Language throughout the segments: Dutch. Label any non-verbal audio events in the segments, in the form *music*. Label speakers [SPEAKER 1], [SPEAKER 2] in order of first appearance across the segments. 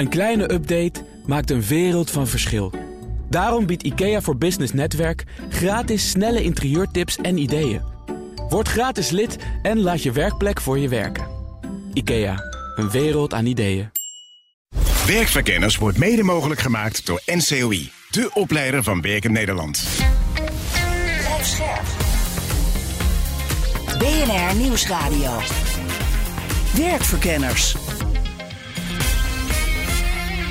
[SPEAKER 1] Een kleine update maakt een wereld van verschil. Daarom biedt IKEA voor Business Netwerk gratis snelle interieurtips en ideeën. Word gratis lid en laat je werkplek voor je werken. IKEA, een wereld aan ideeën.
[SPEAKER 2] Werkverkenners wordt mede mogelijk gemaakt door NCOI, de opleider van Werken Nederland.
[SPEAKER 3] Blijf scherp. BNR Nieuwsradio. Werkverkenners.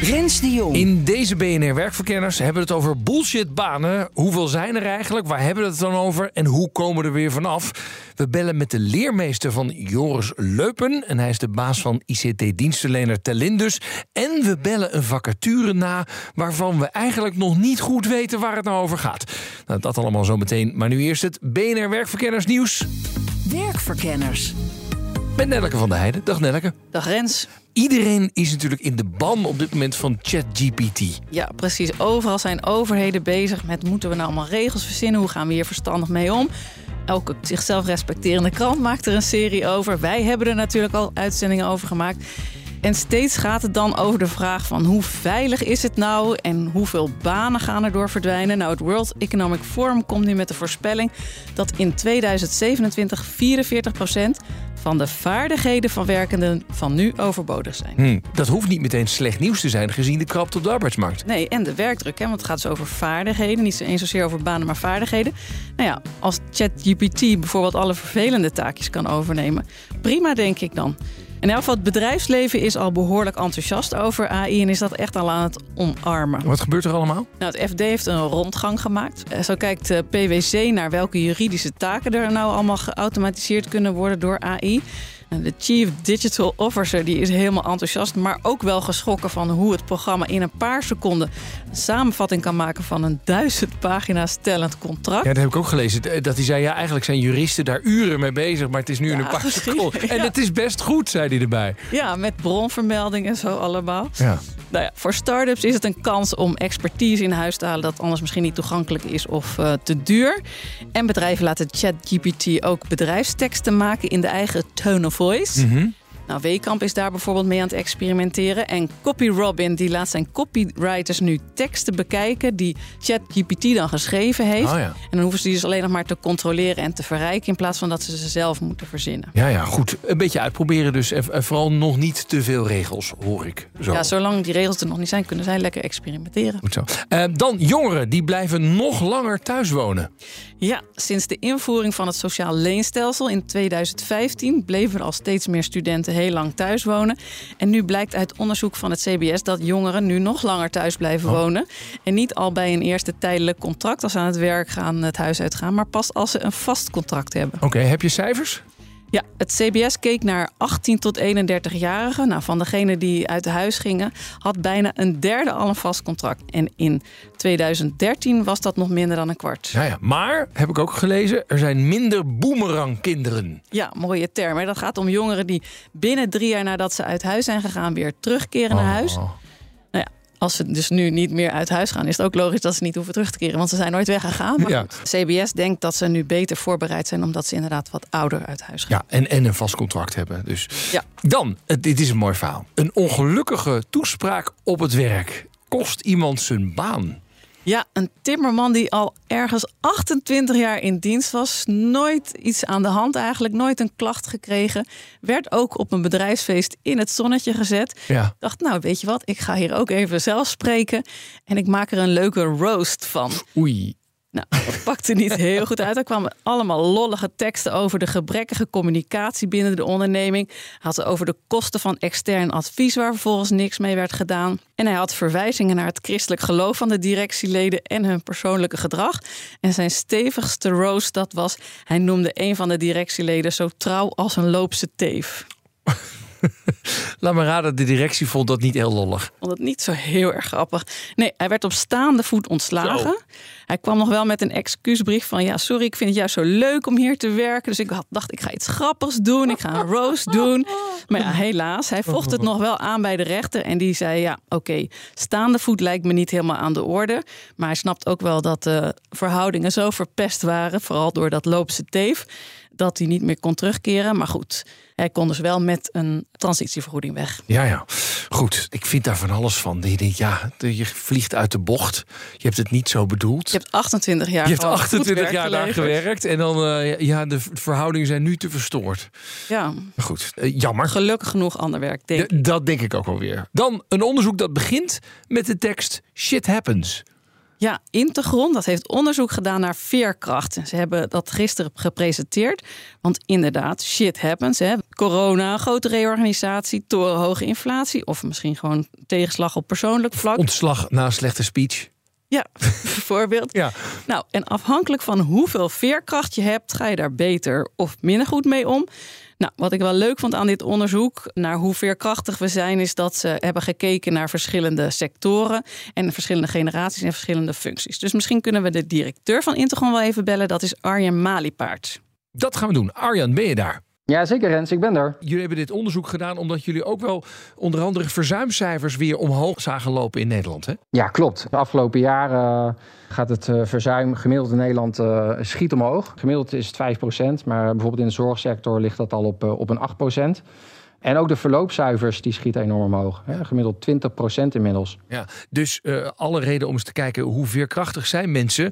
[SPEAKER 3] Rens de Jong.
[SPEAKER 4] In deze BNR Werkverkenners hebben we het over bullshitbanen. Hoeveel zijn er eigenlijk? Waar hebben we het dan over? En hoe komen we er weer vanaf? We bellen met de leermeester van Joris Leupen. En hij is de baas van ICT-dienstverlener Telindus. En we bellen een vacature na waarvan we eigenlijk nog niet goed weten waar het nou over gaat. Nou, dat allemaal zo meteen. Maar nu eerst het BNR Werkverkenners nieuws.
[SPEAKER 3] Werkverkenners.
[SPEAKER 4] Met Nelleke van der Heijden. Dag Nelleke.
[SPEAKER 5] Dag Rens.
[SPEAKER 4] Iedereen is natuurlijk in de ban op dit moment van ChatGPT.
[SPEAKER 5] Ja, precies. Overal zijn overheden bezig met... moeten we nou allemaal regels verzinnen? Hoe gaan we hier verstandig mee om? Elke zichzelf respecterende krant maakt er een serie over. Wij hebben er natuurlijk al uitzendingen over gemaakt. En steeds gaat het dan over de vraag van hoe veilig is het nou en hoeveel banen gaan er door verdwijnen. Nou, het World Economic Forum komt nu met de voorspelling dat in 2027 44 van de vaardigheden van werkenden van nu overbodig zijn.
[SPEAKER 4] Hm, dat hoeft niet meteen slecht nieuws te zijn gezien de krapte op de arbeidsmarkt.
[SPEAKER 5] Nee, en de werkdruk, hè, want het gaat dus over vaardigheden. Niet eens zozeer over banen, maar vaardigheden. Nou ja, als ChatGPT bijvoorbeeld alle vervelende taakjes kan overnemen, prima denk ik dan. In elk geval, het bedrijfsleven is al behoorlijk enthousiast over AI en is dat echt al aan het omarmen.
[SPEAKER 4] Wat gebeurt er allemaal?
[SPEAKER 5] Nou, het FD heeft een rondgang gemaakt. Eh, Zo kijkt de PwC naar welke juridische taken er nou allemaal geautomatiseerd kunnen worden door AI. De Chief Digital Officer die is helemaal enthousiast, maar ook wel geschrokken van hoe het programma in een paar seconden een samenvatting kan maken van een duizend pagina's tellend contract.
[SPEAKER 4] Ja, dat heb ik ook gelezen. Dat hij zei, ja, eigenlijk zijn juristen daar uren mee bezig... maar het is nu in een paar seconden. *laughs* En
[SPEAKER 5] Ja.
[SPEAKER 4] het is best goed, zei hij erbij.
[SPEAKER 5] Ja, met bronvermelding en zo allemaal.
[SPEAKER 4] Ja.
[SPEAKER 5] Nou ja, voor start-ups is het een kans om expertise in huis te halen dat anders misschien niet toegankelijk is of eh, te duur. En bedrijven laten ChatGPT ook bedrijfsteksten maken in de eigen tone of foi.
[SPEAKER 4] Uhum. Mm-hmm.
[SPEAKER 5] Nou, Wekamp is daar bijvoorbeeld mee aan het experimenteren. En CopyRobin die laat zijn copywriters nu teksten bekijken die ChatGPT dan geschreven heeft.
[SPEAKER 4] Oh ja.
[SPEAKER 5] En dan hoeven ze die dus alleen nog maar te controleren en te verrijken in plaats van dat ze ze zelf moeten verzinnen.
[SPEAKER 4] Ja, ja, goed. Een beetje uitproberen dus. En en vooral nog niet te veel regels, hoor ik. Zo.
[SPEAKER 5] Ja, zolang die regels er nog niet zijn, kunnen zij lekker experimenteren.
[SPEAKER 4] Goed zo. Eh, dan jongeren, die blijven nog langer thuis wonen.
[SPEAKER 5] Ja, sinds de invoering van het sociaal leenstelsel in 2015 bleven er al steeds meer studenten heel lang thuis wonen. En nu blijkt uit onderzoek van het CBS dat jongeren nu nog langer thuis blijven
[SPEAKER 4] Oh.
[SPEAKER 5] wonen. En niet al bij een eerste tijdelijk contract als ze aan het werk gaan, het huis uitgaan, maar pas als ze een vast contract hebben.
[SPEAKER 4] Oké, heb je cijfers?
[SPEAKER 5] Ja, het CBS keek naar 18 tot 31-jarigen. Nou, van degenen die uit huis gingen, had bijna een derde al een vast contract. En in 2013 was dat nog minder dan een kwart.
[SPEAKER 4] Ja, ja. Maar, heb ik ook gelezen, er zijn minder boemerangkinderen.
[SPEAKER 5] Ja, mooie term. hè. Dat gaat om jongeren die binnen drie jaar nadat ze uit huis zijn gegaan weer terugkeren naar huis.
[SPEAKER 4] Oh.
[SPEAKER 5] Ja, als ze dus nu niet meer uit huis gaan, is het ook logisch dat ze niet hoeven terug te keren, want ze zijn nooit weggegaan. Maar
[SPEAKER 4] Ja.
[SPEAKER 5] CBS denkt dat ze nu beter voorbereid zijn omdat ze inderdaad wat ouder uit huis gaan.
[SPEAKER 4] Ja, en, en een vast contract hebben. Dus.
[SPEAKER 5] Ja.
[SPEAKER 4] Dan, het- dit is een mooi verhaal. Een ongelukkige toespraak op het werk kost iemand zijn baan.
[SPEAKER 5] Ja, een timmerman die al ergens 28 jaar in dienst was. Nooit iets aan de hand eigenlijk. Nooit een klacht gekregen. Werd ook op een bedrijfsfeest in het zonnetje gezet.
[SPEAKER 4] Ja.
[SPEAKER 5] Dacht, nou weet je wat, ik ga hier ook even zelf spreken. En ik maak er een leuke roast van.
[SPEAKER 4] Oei.
[SPEAKER 5] Nou, dat *laughs* pakte niet heel goed uit. Er kwamen allemaal lollige teksten over de gebrekkige communicatie binnen de onderneming. Hij had over de kosten van extern advies, waar vervolgens niks mee werd gedaan. En hij had verwijzingen naar het christelijk geloof van de directieleden en hun persoonlijke gedrag. En zijn stevigste roast, dat was, hij noemde een van de directieleden zo trouw als een loopse teef. *laughs* *laughs*
[SPEAKER 4] Laat me raden, de directie vond dat niet heel lollig.
[SPEAKER 5] vond het niet zo heel erg grappig. Nee, hij werd op staande voet ontslagen.
[SPEAKER 4] Zo.
[SPEAKER 5] Hij kwam nog wel met een excuusbrief van... ja, sorry, ik vind het juist zo leuk om hier te werken. Dus ik had, dacht, ik ga iets grappigs doen. Ik ga een roast *laughs* doen. Maar ja, helaas, hij vocht het nog wel aan bij de rechter. En die zei, ja, oké, staande voet lijkt me niet helemaal aan de orde. Maar hij snapt ook wel dat de verhoudingen zo verpest waren... vooral door dat loopse teef dat hij niet meer kon terugkeren. Maar goed, hij kon dus wel met een transitievergoeding weg.
[SPEAKER 4] Ja, ja. Goed, ik vind daar van alles van. Je denkt, ja, je vliegt uit de bocht. Je hebt het niet zo bedoeld.
[SPEAKER 5] Je hebt 28 jaar
[SPEAKER 4] Je hebt
[SPEAKER 5] gewoon goed
[SPEAKER 4] 28
[SPEAKER 5] werk
[SPEAKER 4] jaar daar gewerkt. En dan, eh, ja, de verhoudingen zijn nu te verstoord.
[SPEAKER 5] Ja,
[SPEAKER 4] Maar goed, eh, jammer.
[SPEAKER 5] gelukkig genoeg ander werk, denk ik.
[SPEAKER 4] Dat denk ik ook wel weer. Dan een onderzoek dat begint met de tekst Shit happens.
[SPEAKER 5] Ja, Integron, dat heeft onderzoek gedaan naar veerkracht. En Ze hebben dat gisteren gepresenteerd. Want inderdaad, shit happens. Hè. Corona, grote reorganisatie, torenhoge inflatie... of misschien gewoon tegenslag op persoonlijk vlak.
[SPEAKER 4] Ontslag na een slechte speech.
[SPEAKER 5] Ja, *laughs* bijvoorbeeld.
[SPEAKER 4] Ja.
[SPEAKER 5] Nou, en afhankelijk van hoeveel veerkracht je hebt... ga je daar beter of minder goed mee om. Nou, wat ik wel leuk vond aan dit onderzoek... naar hoe veerkrachtig we zijn... is dat ze hebben gekeken naar verschillende sectoren... en verschillende generaties en verschillende functies. Dus misschien kunnen we de directeur van Intergon wel even bellen. Dat is Arjen Maliepaard.
[SPEAKER 4] Dat gaan we doen. Arjan, ben je daar?
[SPEAKER 6] Ja, zeker Rens, ik ben er.
[SPEAKER 4] Jullie hebben dit onderzoek gedaan omdat jullie ook wel onder andere verzuimcijfers weer omhoog zagen lopen in Nederland. Hè?
[SPEAKER 6] Ja, klopt. De afgelopen jaren gaat het eh, verzuim gemiddeld in Nederland eh, schiet omhoog. Gemiddeld is het 5%, maar bijvoorbeeld in de zorgsector ligt dat al op, eh, op een 8%. En ook de verloopcijfers die schieten enorm omhoog. Hè? Gemiddeld 20% inmiddels.
[SPEAKER 4] Ja, dus eh, alle reden om eens te kijken hoe veerkrachtig zijn mensen.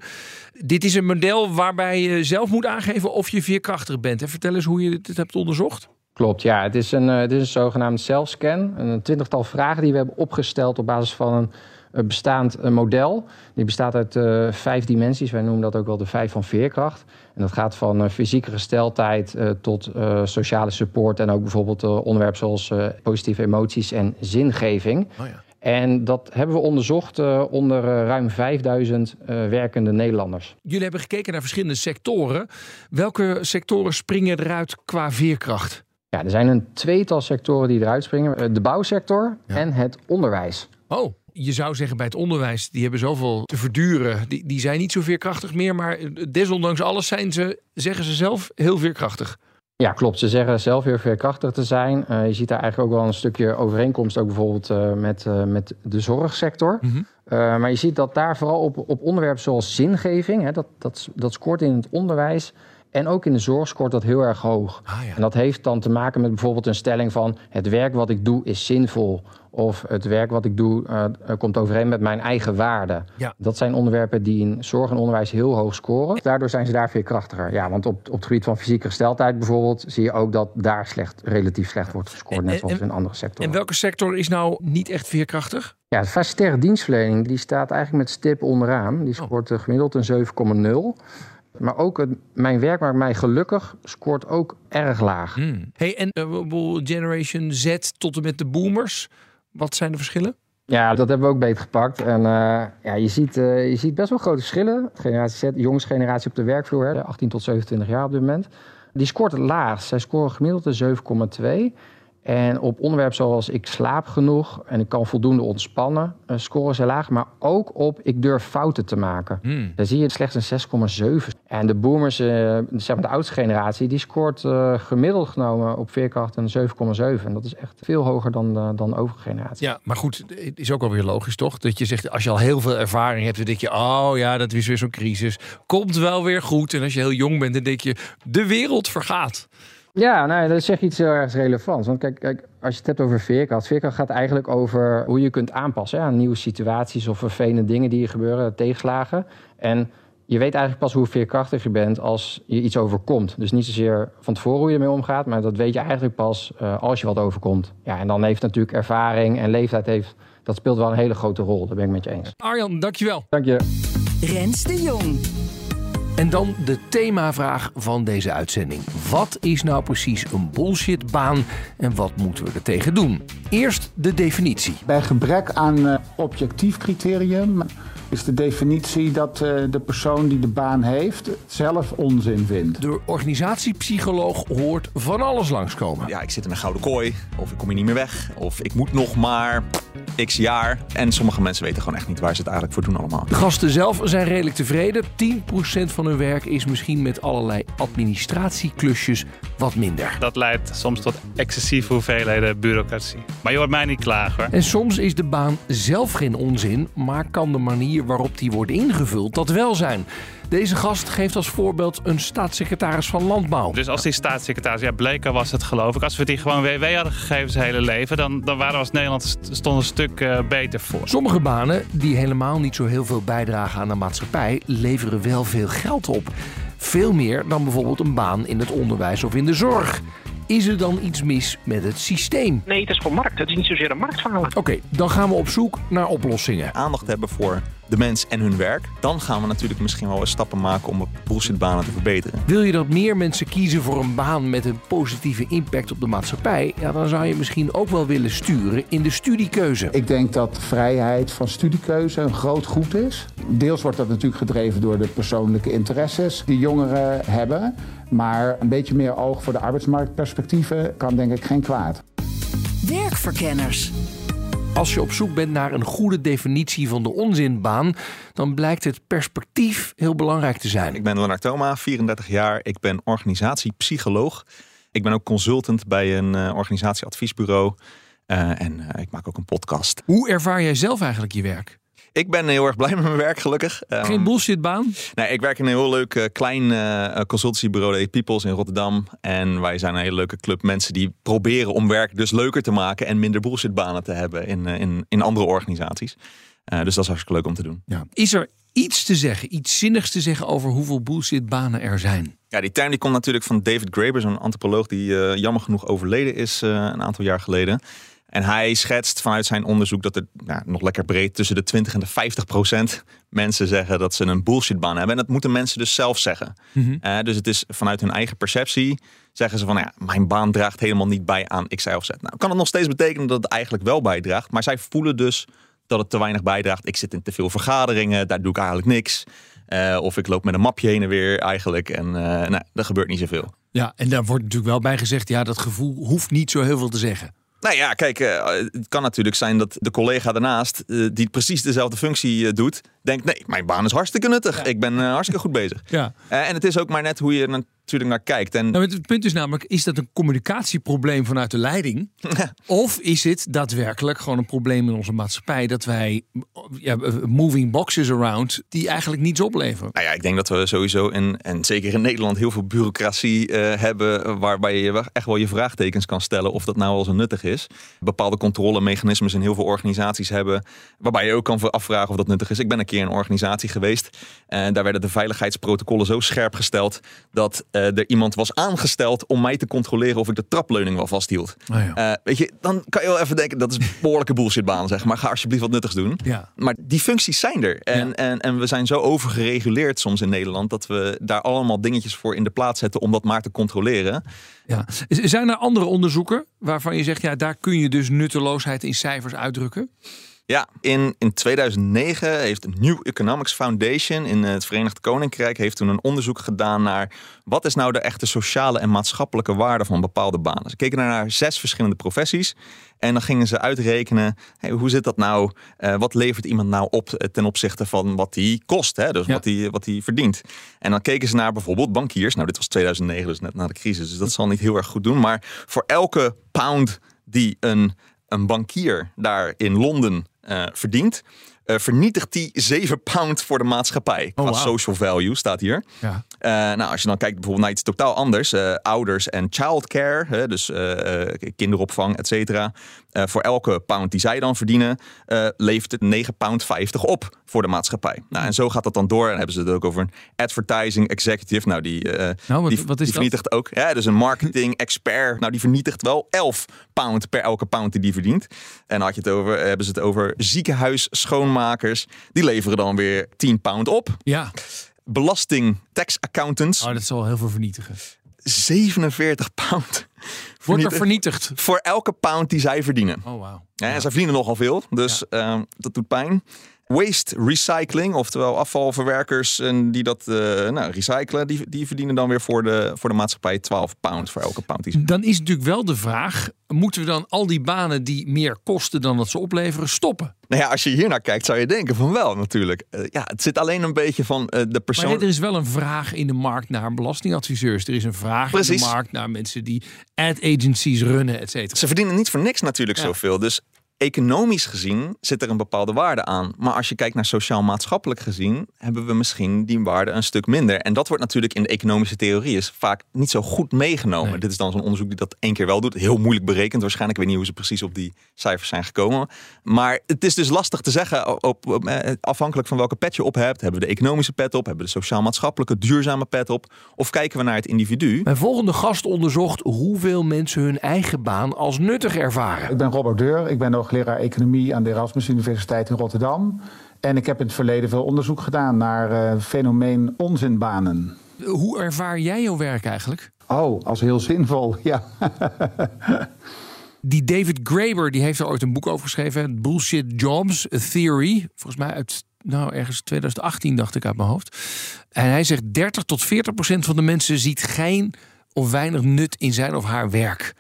[SPEAKER 4] Dit is een model waarbij je zelf moet aangeven of je veerkrachtig bent. Vertel eens hoe je dit hebt onderzocht.
[SPEAKER 6] Klopt, ja. Het is een, eh, het is een zogenaamde zelfscan. Een twintigtal vragen die we hebben opgesteld op basis van een, een bestaand eh, model. Die bestaat uit eh, vijf dimensies. Wij noemen dat ook wel de vijf van veerkracht. En dat gaat van eh, fysieke gesteldheid eh, tot eh, sociale support... en ook bijvoorbeeld onderwerpen zoals eh, positieve emoties en zingeving.
[SPEAKER 4] Oh ja.
[SPEAKER 6] En dat hebben we onderzocht eh, onder ruim 5000 eh, werkende Nederlanders.
[SPEAKER 4] Jullie hebben gekeken naar verschillende sectoren. Welke sectoren springen eruit qua veerkracht?
[SPEAKER 6] Ja, er zijn een tweetal sectoren die eruit springen. De bouwsector
[SPEAKER 4] Ja.
[SPEAKER 6] en het onderwijs.
[SPEAKER 4] Oh, je zou zeggen bij het onderwijs, die hebben zoveel te verduren. Die, die zijn niet zo veerkrachtig meer, maar desondanks alles zijn ze, zeggen ze zelf, heel veerkrachtig.
[SPEAKER 6] Ja, klopt. Ze zeggen zelf weer veerkrachtig te zijn. Eh, je ziet daar eigenlijk ook wel een stukje overeenkomst, ook bijvoorbeeld eh, met, eh, met de zorgsector.
[SPEAKER 4] Mhm.
[SPEAKER 6] Maar je ziet dat daar vooral op, op onderwerpen zoals zingeving, hè, dat, dat, dat scoort in het onderwijs en ook in de zorg scoort dat heel erg hoog.
[SPEAKER 4] Ah, ja.
[SPEAKER 6] En dat heeft dan te maken met bijvoorbeeld een stelling van het werk wat ik doe is zinvol. Of het werk wat ik doe eh, eh, komt overeen met mijn eigen waarden.
[SPEAKER 4] Ja.
[SPEAKER 6] Dat zijn onderwerpen die in zorg en onderwijs heel hoog scoren. Daardoor zijn ze daar veerkrachtiger. Ja, want op, op het gebied van fysieke gesteldheid bijvoorbeeld... zie je ook dat daar slecht, relatief slecht wordt gescoord.
[SPEAKER 4] En-
[SPEAKER 6] Net zoals
[SPEAKER 4] en-
[SPEAKER 6] in andere sectoren.
[SPEAKER 4] En welke sector is nou niet echt veerkrachtig?
[SPEAKER 6] Ja, de facilitaire dienstverlening die staat eigenlijk met stip onderaan. Die
[SPEAKER 4] Oh.
[SPEAKER 6] scoort eh, gemiddeld een 7,0. Maar ook het, mijn werk maakt mij gelukkig scoort ook erg laag.
[SPEAKER 4] Hmm. Hey, en bedoel, Generation Z tot en met de boomers, wat zijn de verschillen?
[SPEAKER 6] Ja, dat hebben we ook beet gepakt. En eh, ja, je, ziet, eh, je ziet best wel grote verschillen. Generatie Z, de jongste generatie op de werkvloer, hè, 18 tot 27 jaar op dit moment. Die scoort het laagst. Zij scoren gemiddeld een 7,2. En op onderwerpen zoals ik slaap genoeg en ik kan voldoende ontspannen, eh, scoren ze laag. Maar ook op ik durf fouten te maken.
[SPEAKER 4] Hmm.
[SPEAKER 6] Daar zie je slechts een 6,7. En de boomers, eh, zeg maar de oudste generatie, die scoort eh, gemiddeld genomen op veerkracht een 7,7. En dat is echt veel hoger dan, de- dan de overige generatie.
[SPEAKER 4] Ja, maar goed, het is ook alweer logisch toch? Dat je zegt, als je al heel veel ervaring hebt, dan denk je, oh ja, dat is weer zo'n crisis. Komt wel weer goed. En als je heel jong bent, dan denk je, de wereld vergaat.
[SPEAKER 6] Ja, nou, dat zeg je iets heel erg relevants. Want kijk, kijk, als je het hebt over veerkracht. Veerkracht gaat eigenlijk over hoe je kunt aanpassen hè, aan nieuwe situaties of vervelende dingen die er gebeuren, tegenslagen. En je weet eigenlijk pas hoe veerkrachtig je bent als je iets overkomt. Dus niet zozeer van tevoren hoe je ermee omgaat, maar dat weet je eigenlijk pas eh, als je wat overkomt. Ja, en dan heeft natuurlijk ervaring en leeftijd heeft, dat speelt wel een hele grote rol. Daar ben ik met je eens.
[SPEAKER 4] Arjan, dankjewel.
[SPEAKER 6] Dank je.
[SPEAKER 3] Rens de Jong.
[SPEAKER 4] En dan de themavraag van deze uitzending. Wat is nou precies een bullshitbaan en wat moeten we er tegen doen? Eerst de definitie.
[SPEAKER 7] Bij gebrek aan eh, objectief criterium is de definitie dat eh, de persoon die de baan heeft zelf onzin vindt.
[SPEAKER 4] De organisatiepsycholoog hoort van alles langskomen.
[SPEAKER 8] ja, ik zit in een gouden kooi. Of ik kom hier niet meer weg. Of ik moet nog maar x jaar. En sommige mensen weten gewoon echt niet waar ze het eigenlijk voor doen allemaal.
[SPEAKER 4] De gasten zelf zijn redelijk tevreden. 10% van hun werk is misschien met allerlei administratieklusjes wat minder.
[SPEAKER 9] Dat leidt soms tot excessieve hoeveelheden bureaucratie. Maar je hoort mij niet klagen hoor.
[SPEAKER 4] En soms is de baan zelf geen onzin, maar kan de manier waarop die wordt ingevuld dat wel zijn. Deze gast geeft als voorbeeld een staatssecretaris van Landbouw.
[SPEAKER 9] Dus als die staatssecretaris, ja, Bleker was het geloof ik. Als we die gewoon WW hadden gegeven zijn hele leven, dan, dan waren we als Nederland st- stond een stuk eh, beter voor.
[SPEAKER 4] Sommige banen, die helemaal niet zo heel veel bijdragen aan de maatschappij, leveren wel veel geld op. Veel meer dan bijvoorbeeld een baan in het onderwijs of in de zorg. Is er dan iets mis met het systeem?
[SPEAKER 10] Nee, het is gewoon markt. Het is niet zozeer een marktfalen.
[SPEAKER 4] Oké, dan gaan we op zoek naar oplossingen.
[SPEAKER 8] Aandacht hebben voor de mens en hun werk. Dan gaan we natuurlijk misschien wel eens stappen maken om bullshitbanen te verbeteren.
[SPEAKER 4] Wil je dat meer mensen kiezen voor een baan met een positieve impact op de maatschappij? Ja, dan zou je misschien ook wel willen sturen in de studiekeuze.
[SPEAKER 7] Ik denk dat vrijheid van studiekeuze een groot goed is. Deels wordt dat natuurlijk gedreven door de persoonlijke interesses die jongeren hebben. Maar een beetje meer oog voor de arbeidsmarktperspectieven kan denk ik geen kwaad.
[SPEAKER 3] Werkverkenners.
[SPEAKER 4] Als je op zoek bent naar een goede definitie van de onzinbaan, dan blijkt het perspectief heel belangrijk te zijn.
[SPEAKER 8] Ik ben Lennart Thoma, 34 jaar. Ik ben organisatiepsycholoog. Ik ben ook consultant bij een eh, organisatieadviesbureau. Eh, en eh, ik maak ook een podcast.
[SPEAKER 4] Hoe ervaar jij zelf eigenlijk je werk?
[SPEAKER 8] Ik ben heel erg blij met mijn werk, gelukkig. Ehm,
[SPEAKER 4] Geen bullshitbaan?
[SPEAKER 8] Nee, ik werk in een heel leuk eh, klein eh, consultancybureau, de Peoples in Rotterdam. En wij zijn een hele leuke club mensen die proberen om werk dus leuker te maken en minder bullshitbanen te hebben in, in, in andere organisaties. Eh, dus dat is hartstikke leuk om te doen.
[SPEAKER 4] Ja. Is er iets te zeggen, iets zinnigs te zeggen over hoeveel bullshitbanen er zijn?
[SPEAKER 8] Ja, die term die komt natuurlijk van David Graeber, zo'n antropoloog die eh, jammer genoeg overleden is eh, een aantal jaar geleden. En hij schetst vanuit zijn onderzoek dat er nou, nog lekker breed tussen de 20 en de 50 procent mensen zeggen dat ze een bullshitbaan hebben. En dat moeten mensen dus zelf zeggen. Eh, dus het is vanuit hun eigen perceptie zeggen ze van ja, mijn baan draagt helemaal niet bij aan X, Y of Z. Nou, kan het nog steeds betekenen dat het eigenlijk wel bijdraagt, maar zij voelen dus dat het te weinig bijdraagt. Ik zit in te veel vergaderingen, daar doe ik eigenlijk niks. Eh, of ik loop met een mapje heen en weer eigenlijk. En uh, nou, er gebeurt niet zoveel.
[SPEAKER 4] Ja, en daar wordt natuurlijk wel bij gezegd, ja, dat gevoel hoeft niet zo heel veel te zeggen.
[SPEAKER 8] Nou ja, kijk, uh, het kan natuurlijk zijn dat de collega daarnaast, uh, die precies dezelfde functie uh, doet, denkt: nee, mijn baan is hartstikke nuttig. Ja. Ik ben hartstikke goed bezig.
[SPEAKER 4] Ja.
[SPEAKER 8] en het is ook maar net hoe je natuurlijk naar kijkt. En...
[SPEAKER 4] Nou, het punt is namelijk: is dat een communicatieprobleem vanuit de leiding? *laughs* of is het daadwerkelijk gewoon een probleem in onze maatschappij dat wij ja, moving boxes around die eigenlijk niets opleveren?
[SPEAKER 8] Nou ja, ik denk dat we sowieso in, en zeker in Nederland heel veel bureaucratie hebben waarbij je echt wel je vraagtekens kan stellen of dat nou wel zo nuttig is. Bepaalde controlemechanismes in heel veel organisaties hebben waarbij je ook kan afvragen of dat nuttig is. Ik ben een keer in een organisatie geweest en daar werden de veiligheidsprotocollen zo scherp gesteld dat uh, er iemand was aangesteld om mij te controleren of ik de trapleuning wel vasthield.
[SPEAKER 4] Oh ja.
[SPEAKER 8] uh, weet je, dan kan je wel even denken dat is een behoorlijke bullshitbaan zeg maar. Ga alsjeblieft wat nuttigs doen.
[SPEAKER 4] Ja.
[SPEAKER 8] Maar die functies zijn er en, ja. en, en we zijn zo overgereguleerd soms in Nederland dat we daar allemaal dingetjes voor in de plaats zetten om dat maar te controleren.
[SPEAKER 4] Ja. Zijn er andere onderzoeken waarvan je zegt, ja, daar kun je dus nutteloosheid in cijfers uitdrukken?
[SPEAKER 8] Ja, in, in 2009 heeft de New Economics Foundation in het Verenigd Koninkrijk heeft toen een onderzoek gedaan naar wat is nou de echte sociale en maatschappelijke waarde van bepaalde banen. Ze keken naar zes verschillende professies en dan gingen ze uitrekenen hey, hoe zit dat nou, uh, wat levert iemand nou op ten opzichte van wat die kost, hè? dus ja. wat die wat die verdient. En dan keken ze naar bijvoorbeeld bankiers. Nou, dit was 2009, dus net na de crisis, dus dat zal niet heel erg goed doen. Maar voor elke pound die een een bankier daar in Londen verdient, uh, vernietigt die 7 pound voor de maatschappij. Qua
[SPEAKER 4] Oh, wow.
[SPEAKER 8] social value staat hier.
[SPEAKER 4] Ja.
[SPEAKER 8] Uh, nou, als je dan kijkt bijvoorbeeld naar iets totaal anders, ouders en childcare, hè, dus kinderopvang, et cetera. Voor elke pound die zij dan verdienen, levert het 9 pound 50 op voor de maatschappij. Nou, en zo gaat dat dan door. En dan hebben ze het ook over een advertising executive. Nou, die,
[SPEAKER 4] nou, wat,
[SPEAKER 8] die,
[SPEAKER 4] wat is
[SPEAKER 8] die vernietigt ook. Ja, dus een marketing expert. Nou, die vernietigt wel 11 pound per elke pound die die verdient. En dan had je het over, hebben ze het over ziekenhuis schoonmakers. Die leveren dan weer 10 pound op.
[SPEAKER 4] Ja.
[SPEAKER 8] Belasting tax accountants.
[SPEAKER 4] Oh, dat zal heel veel vernietigen.
[SPEAKER 8] 47 pound.
[SPEAKER 4] Wordt er vernietigd?
[SPEAKER 8] Voor elke pound die zij verdienen.
[SPEAKER 4] Oh, wow.
[SPEAKER 8] Ja, en zij verdienen nogal veel, dus ja. uh, dat doet pijn. Waste recycling, oftewel afvalverwerkers en die dat uh, nou, recyclen, die, die verdienen dan weer voor de, voor de maatschappij 12 pound voor elke pound. Die ze...
[SPEAKER 4] Dan is natuurlijk wel de vraag: moeten we dan al die banen die meer kosten dan dat ze opleveren stoppen?
[SPEAKER 8] Nou ja, als je hier naar kijkt, zou je denken van wel natuurlijk. Uh, ja, het zit alleen een beetje van uh, de persoon.
[SPEAKER 4] Maar er is wel een vraag in de markt naar belastingadviseurs. Er is een vraag Precies. in de markt naar mensen die ad agencies runnen, et cetera.
[SPEAKER 8] Ze verdienen niet voor niks natuurlijk ja. zoveel. Dus economisch gezien zit er een bepaalde waarde aan. Maar als je kijkt naar sociaal-maatschappelijk gezien, hebben we misschien die waarde een stuk minder. En dat wordt natuurlijk in de economische theorie is vaak niet zo goed meegenomen. Dit is dan zo'n onderzoek die dat één keer wel doet. Heel moeilijk berekend waarschijnlijk. Ik weet niet hoe ze precies op die cijfers zijn gekomen. Maar het is dus lastig te zeggen, op, op, eh, afhankelijk van welke pet je op hebt. Hebben we de economische pet op? Hebben we de sociaal-maatschappelijke, duurzame pet op? Of kijken we naar het individu?
[SPEAKER 4] Mijn volgende gast onderzocht hoeveel mensen hun eigen baan als nuttig ervaren.
[SPEAKER 7] Ik ben Robert Deur, ik ben hoogleraar economie aan de Erasmus Universiteit in Rotterdam. En ik heb in het verleden veel onderzoek gedaan naar uh, fenomeen onzinbanen.
[SPEAKER 4] Hoe ervaar jij jouw werk eigenlijk?
[SPEAKER 7] Oh, als heel zinvol, ja. *laughs*
[SPEAKER 4] die David Graeber die heeft er ooit een boek over geschreven, Bullshit Jobs A Theory. Volgens mij uit nou, ergens 2018 dacht ik uit mijn hoofd. En hij zegt 30 tot 40 procent van de mensen ziet geen of weinig nut in zijn of haar werk.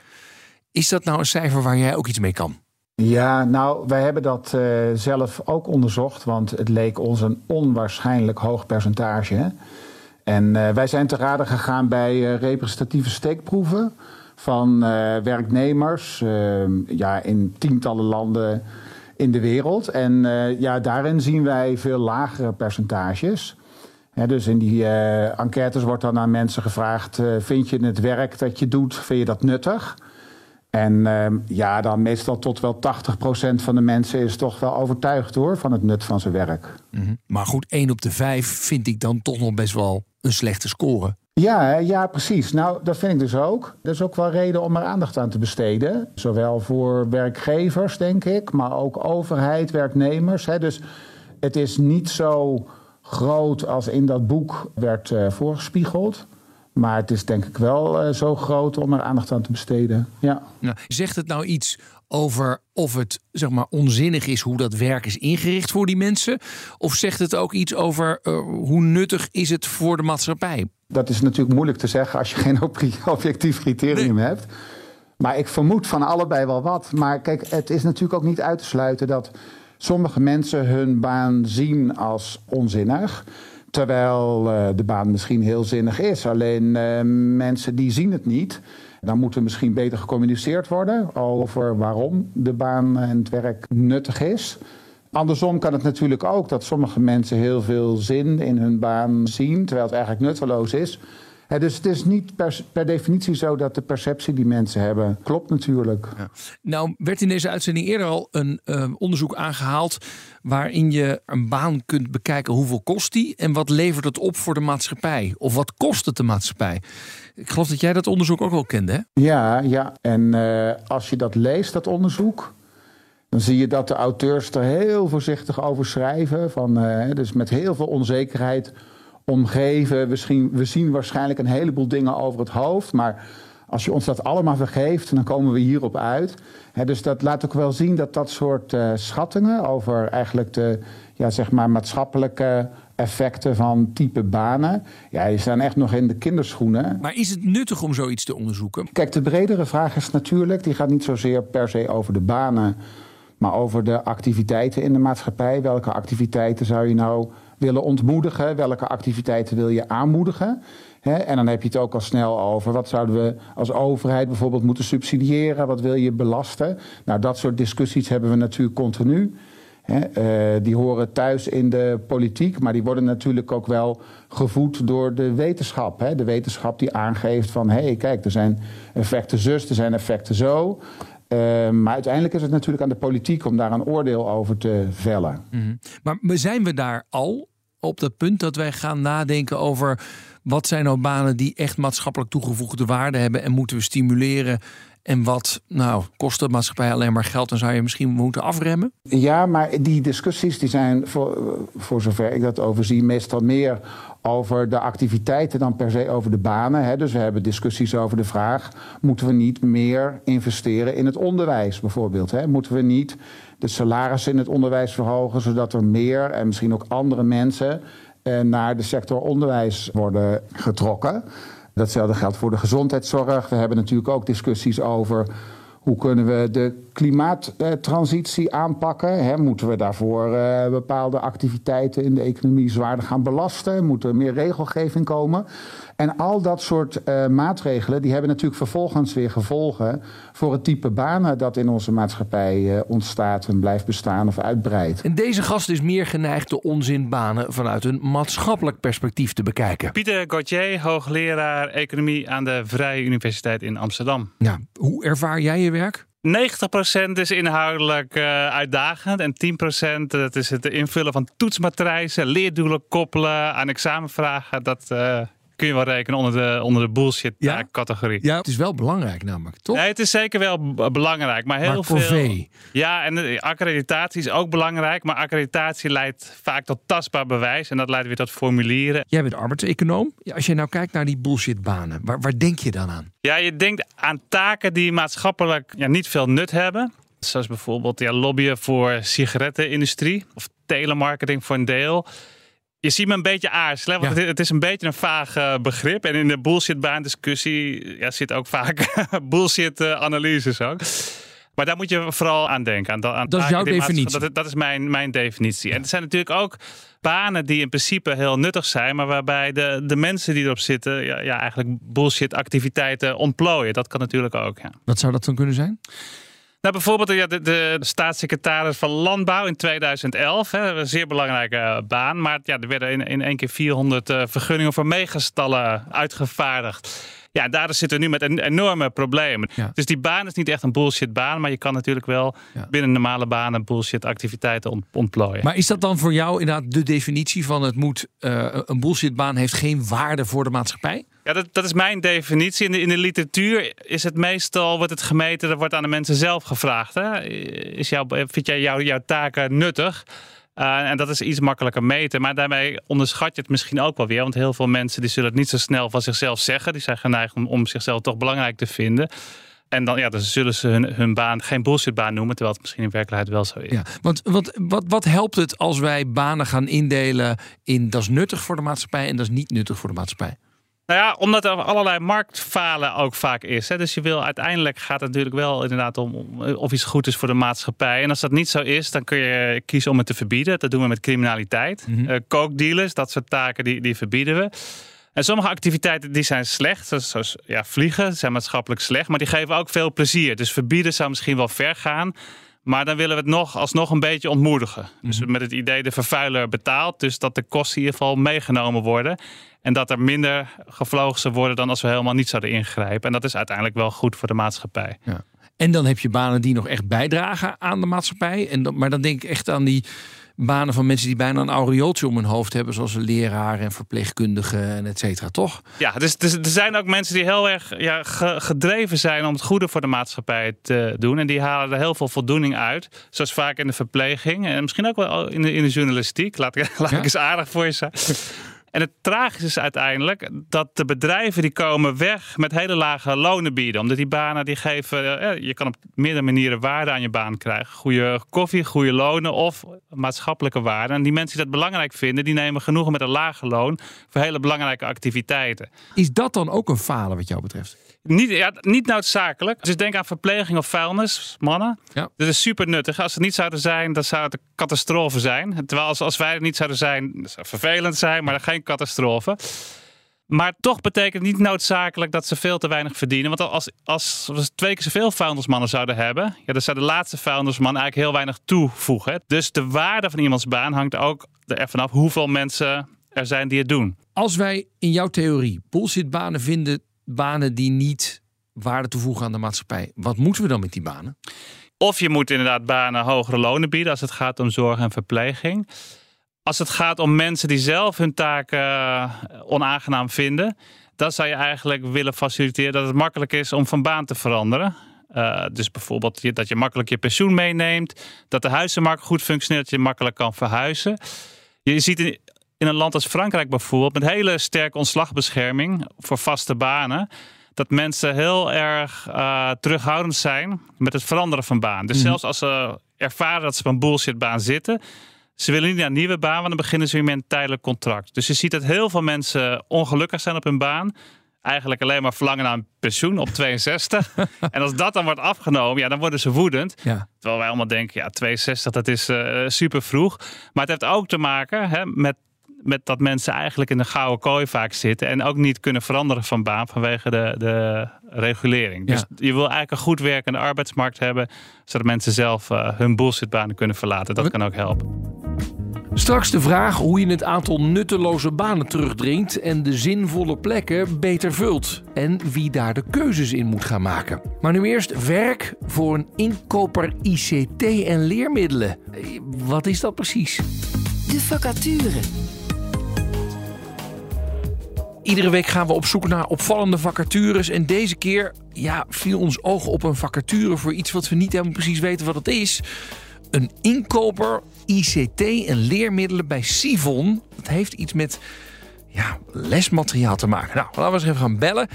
[SPEAKER 4] Is dat nou een cijfer waar jij ook iets mee kan?
[SPEAKER 7] Ja, nou, wij hebben dat uh, zelf ook onderzocht, want het leek ons een onwaarschijnlijk hoog percentage. En uh, wij zijn te raden gegaan bij uh, representatieve steekproeven van werknemers ja, in tientallen landen in de wereld. En ja, daarin zien wij veel lagere percentages. dus in die enquêtes wordt dan aan mensen gevraagd: vind je het werk dat je doet, vind je dat nuttig? En uh, ja, dan meestal tot wel 80% van de mensen is toch wel overtuigd hoor van het nut van zijn werk.
[SPEAKER 4] Mm -hmm. Maar goed, 1 op de 5 vind ik dan toch nog best wel een slechte score.
[SPEAKER 7] Ja, ja, precies. Nou, dat vind ik dus ook. Dat is ook wel reden om er aandacht aan te besteden. Zowel voor werkgevers, denk ik, maar ook overheid, werknemers. Hè. Dus het is niet zo groot als in dat boek werd uh, voorgespiegeld. Maar het is denk ik wel uh, zo groot om er aandacht aan te besteden. Ja.
[SPEAKER 4] Nou, zegt het nou iets over of het zeg maar onzinnig is hoe dat werk is ingericht voor die mensen? Of zegt het ook iets over uh, hoe nuttig is het voor de maatschappij?
[SPEAKER 7] Dat is natuurlijk moeilijk te zeggen als je geen *laughs* objectief criterium nee. hebt. Maar ik vermoed van allebei wel wat. Maar kijk, het is natuurlijk ook niet uit te sluiten dat sommige mensen hun baan zien als onzinnig. Terwijl uh, de baan misschien heel zinnig is. Alleen uh, mensen die zien het niet. Dan moet er misschien beter gecommuniceerd worden over waarom de baan en het werk nuttig is. Andersom kan het natuurlijk ook dat sommige mensen heel veel zin in hun baan zien, terwijl het eigenlijk nutteloos is. He, dus het is niet per, per, definitie zo dat de perceptie die mensen hebben klopt natuurlijk. Ja.
[SPEAKER 4] Nou werd in deze uitzending eerder al een uh, onderzoek aangehaald waarin je een baan kunt bekijken hoeveel kost die en wat levert het op voor de maatschappij of wat kost het de maatschappij. Ik geloof dat jij dat onderzoek ook wel kende, hè?
[SPEAKER 7] Ja, ja. En uh, als je dat leest, dat onderzoek, dan zie je dat de auteurs er heel voorzichtig over schrijven. Van, uh, dus met heel veel onzekerheid omgeven. We zien, we zien waarschijnlijk een heleboel dingen over het hoofd. Maar als je ons dat allemaal vergeeft, dan komen we hierop uit. He, dus dat laat ook wel zien dat dat soort uh, schattingen over eigenlijk de ja, zeg maar maatschappelijke effecten van type banen. Ja, die staan echt nog in de kinderschoenen.
[SPEAKER 4] Maar is het nuttig om zoiets te onderzoeken?
[SPEAKER 7] Kijk, de bredere vraag is natuurlijk, die gaat niet zozeer per se over de banen, maar over de activiteiten in de maatschappij. Welke activiteiten zou je nou willen ontmoedigen? Welke activiteiten wil je aanmoedigen? En dan heb je het ook al snel over wat zouden we als overheid bijvoorbeeld moeten subsidiëren? Wat wil je belasten? Nou, dat soort discussies hebben we natuurlijk continu. He, uh, die horen thuis in de politiek, maar die worden natuurlijk ook wel gevoed door de wetenschap. De wetenschap die aangeeft van hé, hey, kijk, er zijn effecten zus, er zijn effecten zo. Uh, maar uiteindelijk is het natuurlijk aan de politiek om daar een oordeel over te vellen.
[SPEAKER 4] Mm -hmm. Maar zijn we daar al op dat punt dat wij gaan nadenken over wat zijn nou banen die echt maatschappelijk toegevoegde waarde hebben en moeten we stimuleren? En wat, nou, kost de maatschappij alleen maar geld, dan zou je misschien moeten afremmen?
[SPEAKER 7] Ja, maar die discussies die zijn, voor, voor zover ik dat overzie, meestal meer over de activiteiten dan per se over de banen. Hè. Dus we hebben discussies over de vraag: moeten we niet meer investeren in het onderwijs bijvoorbeeld? Hè? Moeten we niet de salarissen in het onderwijs verhogen, zodat er meer en misschien ook andere mensen eh, naar de sector onderwijs worden getrokken? Datzelfde geldt voor de gezondheidszorg. We hebben natuurlijk ook discussies over Hoe kunnen we de klimaattransitie aanpakken? Hè, moeten we daarvoor uh, bepaalde activiteiten in de economie zwaarder gaan belasten? Moet er meer regelgeving komen? En al dat soort uh, maatregelen die hebben natuurlijk vervolgens weer gevolgen voor het type banen dat in onze maatschappij uh, ontstaat en blijft bestaan of uitbreidt.
[SPEAKER 4] En deze gast is meer geneigd de onzinbanen vanuit een maatschappelijk perspectief te bekijken.
[SPEAKER 9] Pieter Gauthier, hoogleraar economie aan de Vrije Universiteit in Amsterdam.
[SPEAKER 4] Ja, hoe ervaar jij je werk?
[SPEAKER 9] 90% is inhoudelijk uh, uitdagend en 10% dat is het invullen van toetsmatrijzen, leerdoelen koppelen aan examenvragen. Dat uh, kun je wel rekenen onder de, onder de bullshit
[SPEAKER 4] ja?
[SPEAKER 9] categorie.
[SPEAKER 4] Ja, het is wel belangrijk namelijk, toch?
[SPEAKER 9] Nee, het is zeker wel belangrijk, maar heel
[SPEAKER 4] maar
[SPEAKER 9] veel. Ja, en de accreditatie is ook belangrijk, maar accreditatie leidt vaak tot tastbaar bewijs en dat leidt weer tot formulieren.
[SPEAKER 4] Jij bent arbeidseconoom. Als je nou kijkt naar die bullshitbanen, waar, waar denk je dan aan?
[SPEAKER 9] Ja, je denkt aan taken die maatschappelijk ja, niet veel nut hebben. Zoals bijvoorbeeld ja, lobbyen voor sigarettenindustrie of telemarketing voor een deel je ziet me een beetje aarzelen. Want het, is een beetje een vaag uh, begrip. En in de bullshit-baandiscussie ja, zit ook vaak *laughs* bullshit-analyses ook. Maar daar moet je vooral aan denken. Aan, aan
[SPEAKER 4] dat is jouw definitie.
[SPEAKER 9] Dat, dat, is mijn, mijn definitie. En er zijn natuurlijk ook banen die in principe heel nuttig zijn, maar waarbij de, de mensen die erop zitten, ja, ja eigenlijk bullshit activiteiten ontplooien. Dat kan natuurlijk ook. Ja.
[SPEAKER 4] Wat zou dat dan kunnen zijn?
[SPEAKER 9] Nou, bijvoorbeeld ja, de, de, staatssecretaris van Landbouw in 2011. Hè, een zeer belangrijke eh, baan. Maar ja, er werden in, één keer 400 uh, vergunningen voor megastallen uitgevaardigd. Ja, daar zitten we nu met een enorme problemen.
[SPEAKER 4] Ja.
[SPEAKER 9] Dus die baan is niet echt een bullshit baan, maar je kan natuurlijk wel
[SPEAKER 4] Ja.
[SPEAKER 9] binnen normale banen bullshit activiteiten ont- ontplooien.
[SPEAKER 4] Maar is dat dan voor jou inderdaad de definitie van het moet eh, een bullshitbaan heeft geen waarde voor de maatschappij?
[SPEAKER 9] Ja, dat, dat is mijn definitie. In de, in de literatuur is het meestal, wordt het gemeten, dat wordt aan de mensen zelf gevraagd. Hè? Is jouw, vind jij jouw, jouw taken nuttig? Uh, en dat is iets makkelijker meten. Maar daarmee onderschat je het misschien ook wel weer. Want heel veel mensen die zullen het niet zo snel van zichzelf zeggen. Die zijn geneigd om, om zichzelf toch belangrijk te vinden. En dan, ja, dan zullen ze hun, hun baan geen bullshitbaan noemen. Terwijl het misschien in werkelijkheid wel zo is.
[SPEAKER 4] Ja, want wat, wat, wat helpt het als wij banen gaan indelen in dat is nuttig voor de maatschappij en dat is niet nuttig voor de maatschappij?
[SPEAKER 9] Nou ja, omdat er allerlei marktfalen ook vaak is. Hè. Dus je wil uiteindelijk gaat het natuurlijk wel inderdaad om of iets goed is voor de maatschappij. En als dat niet zo is, dan kun je kiezen om het te verbieden. Dat doen we met criminaliteit.
[SPEAKER 4] Mhm.
[SPEAKER 9] Uh, kookdealers, dat soort taken, die, die verbieden we. En sommige activiteiten die zijn slecht, zoals, zoals ja, vliegen, zijn maatschappelijk slecht, maar die geven ook veel plezier. Dus verbieden zou misschien wel ver gaan. Maar dan willen we het nog alsnog een beetje ontmoedigen. Dus met het idee de vervuiler betaalt. Dus dat de kosten in ieder geval meegenomen worden. En dat er minder gevlogen zou worden dan als we helemaal niet zouden ingrijpen. En dat is uiteindelijk wel goed voor de maatschappij.
[SPEAKER 4] Ja. En dan heb je banen die nog echt bijdragen aan de maatschappij. En dan, maar dan denk ik echt aan die banen van mensen die bijna een aureooltje om hun hoofd hebben. Zoals een leraar en verpleegkundigen en et cetera, toch?
[SPEAKER 9] Ja, dus, dus er zijn ook mensen die heel erg ja, ge, gedreven zijn om het goede voor de maatschappij te doen. En die halen er heel veel voldoening uit. Zoals vaak in de verpleging en misschien ook wel in de, in de journalistiek. Laat, ik, *laughs* laat
[SPEAKER 4] Ja?
[SPEAKER 9] ik eens aardig voor je zijn. En het tragische is uiteindelijk dat de bedrijven die komen weg met hele lage lonen bieden. Omdat die banen die geven, eh, je kan op meerdere manieren waarde aan je baan krijgen. Goede koffie, goede lonen of maatschappelijke waarde. En die mensen die dat belangrijk vinden, die nemen genoegen met een lage loon voor hele belangrijke activiteiten.
[SPEAKER 4] Is dat dan ook een falen wat jou betreft?
[SPEAKER 9] Niet, ja, niet noodzakelijk. Dus denk aan verpleging of vuilnis, mannen.
[SPEAKER 4] Ja.
[SPEAKER 9] Dat is super nuttig. Als ze niet zouden zijn, dan zou het een catastrofe zijn. Terwijl als, als wij er niet zouden zijn, dat zou vervelend zijn, maar geen catastrofe. Maar toch betekent het niet noodzakelijk dat ze veel te weinig verdienen. Want als, als we twee keer zoveel vuilnismannen zouden hebben, ja, dan zou de laatste vuilnisman eigenlijk heel weinig toevoegen. Dus de waarde van iemands baan hangt ook ervan af hoeveel mensen er zijn die het doen.
[SPEAKER 4] Als wij in jouw theorie bullshitbanen vinden, banen die niet waarde toevoegen aan de maatschappij, wat moeten we dan met die banen?
[SPEAKER 9] Of je moet inderdaad banen hogere lonen bieden als het gaat om zorg en verpleging. Als het gaat om mensen die zelf hun taken uh, onaangenaam vinden, dan zou je eigenlijk willen faciliteren dat het makkelijk is om van baan te veranderen. Uh, dus bijvoorbeeld dat je makkelijk je pensioen meeneemt, dat de huizenmarkt goed functioneert, dat je makkelijk kan verhuizen. Je ziet in, in een land als Frankrijk bijvoorbeeld, met hele sterke ontslagbescherming voor vaste banen, dat mensen heel erg uh, terughoudend zijn met het veranderen van baan. Dus mm. zelfs als ze ervaren dat ze op een bullshitbaan zitten, ze willen niet naar een nieuwe baan, want dan beginnen ze weer met een tijdelijk contract. Dus je ziet dat heel veel mensen ongelukkig zijn op hun baan. eigenlijk alleen maar verlangen naar een pensioen op 62. *laughs* en als dat dan wordt afgenomen, ja, dan worden ze woedend.
[SPEAKER 4] Ja.
[SPEAKER 9] Terwijl wij allemaal denken, ja, 62, dat is eh, super vroeg. Maar het heeft ook te maken hè, met, met dat mensen eigenlijk in de gouden kooi vaak zitten. En ook niet kunnen veranderen van baan vanwege de, de regulering. Dus je wil eigenlijk een goed werkende arbeidsmarkt hebben. Zodat mensen zelf eh, hun bullshitbanen kunnen verlaten. Dat kan ook helpen.
[SPEAKER 4] Straks de vraag hoe je het aantal nutteloze banen terugdringt en de zinvolle plekken beter vult. En wie daar de keuzes in moet gaan maken. Maar nu eerst werk voor een inkoper ICT en leermiddelen. Eh, Wat is dat precies?
[SPEAKER 3] De vacature.
[SPEAKER 4] Iedere week gaan we op zoek naar opvallende vacatures. En deze keer ja, viel ons oog op een vacature voor iets wat we niet helemaal precies weten wat het is. Een inkoper ICT en leermiddelen bij Sivon. Dat heeft iets met ja, lesmateriaal te maken. Nou, laten we eens even gaan bellen.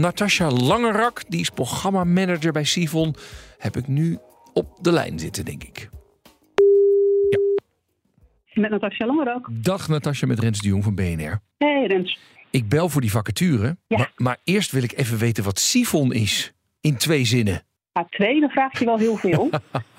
[SPEAKER 4] Natasja Langerak, die is programmamanager bij Sivon, heb ik nu op de lijn zitten, denk ik.
[SPEAKER 11] Met Natasja Langerak.
[SPEAKER 4] Dag Natasja met Rens de Jong van BNR.
[SPEAKER 11] Hey Rens.
[SPEAKER 4] Ik bel voor die vacature,
[SPEAKER 11] Ja.
[SPEAKER 4] maar, maar eerst wil ik even weten wat Sivon is. In twee zinnen.
[SPEAKER 11] Nou, twee, dan vraag je wel heel veel.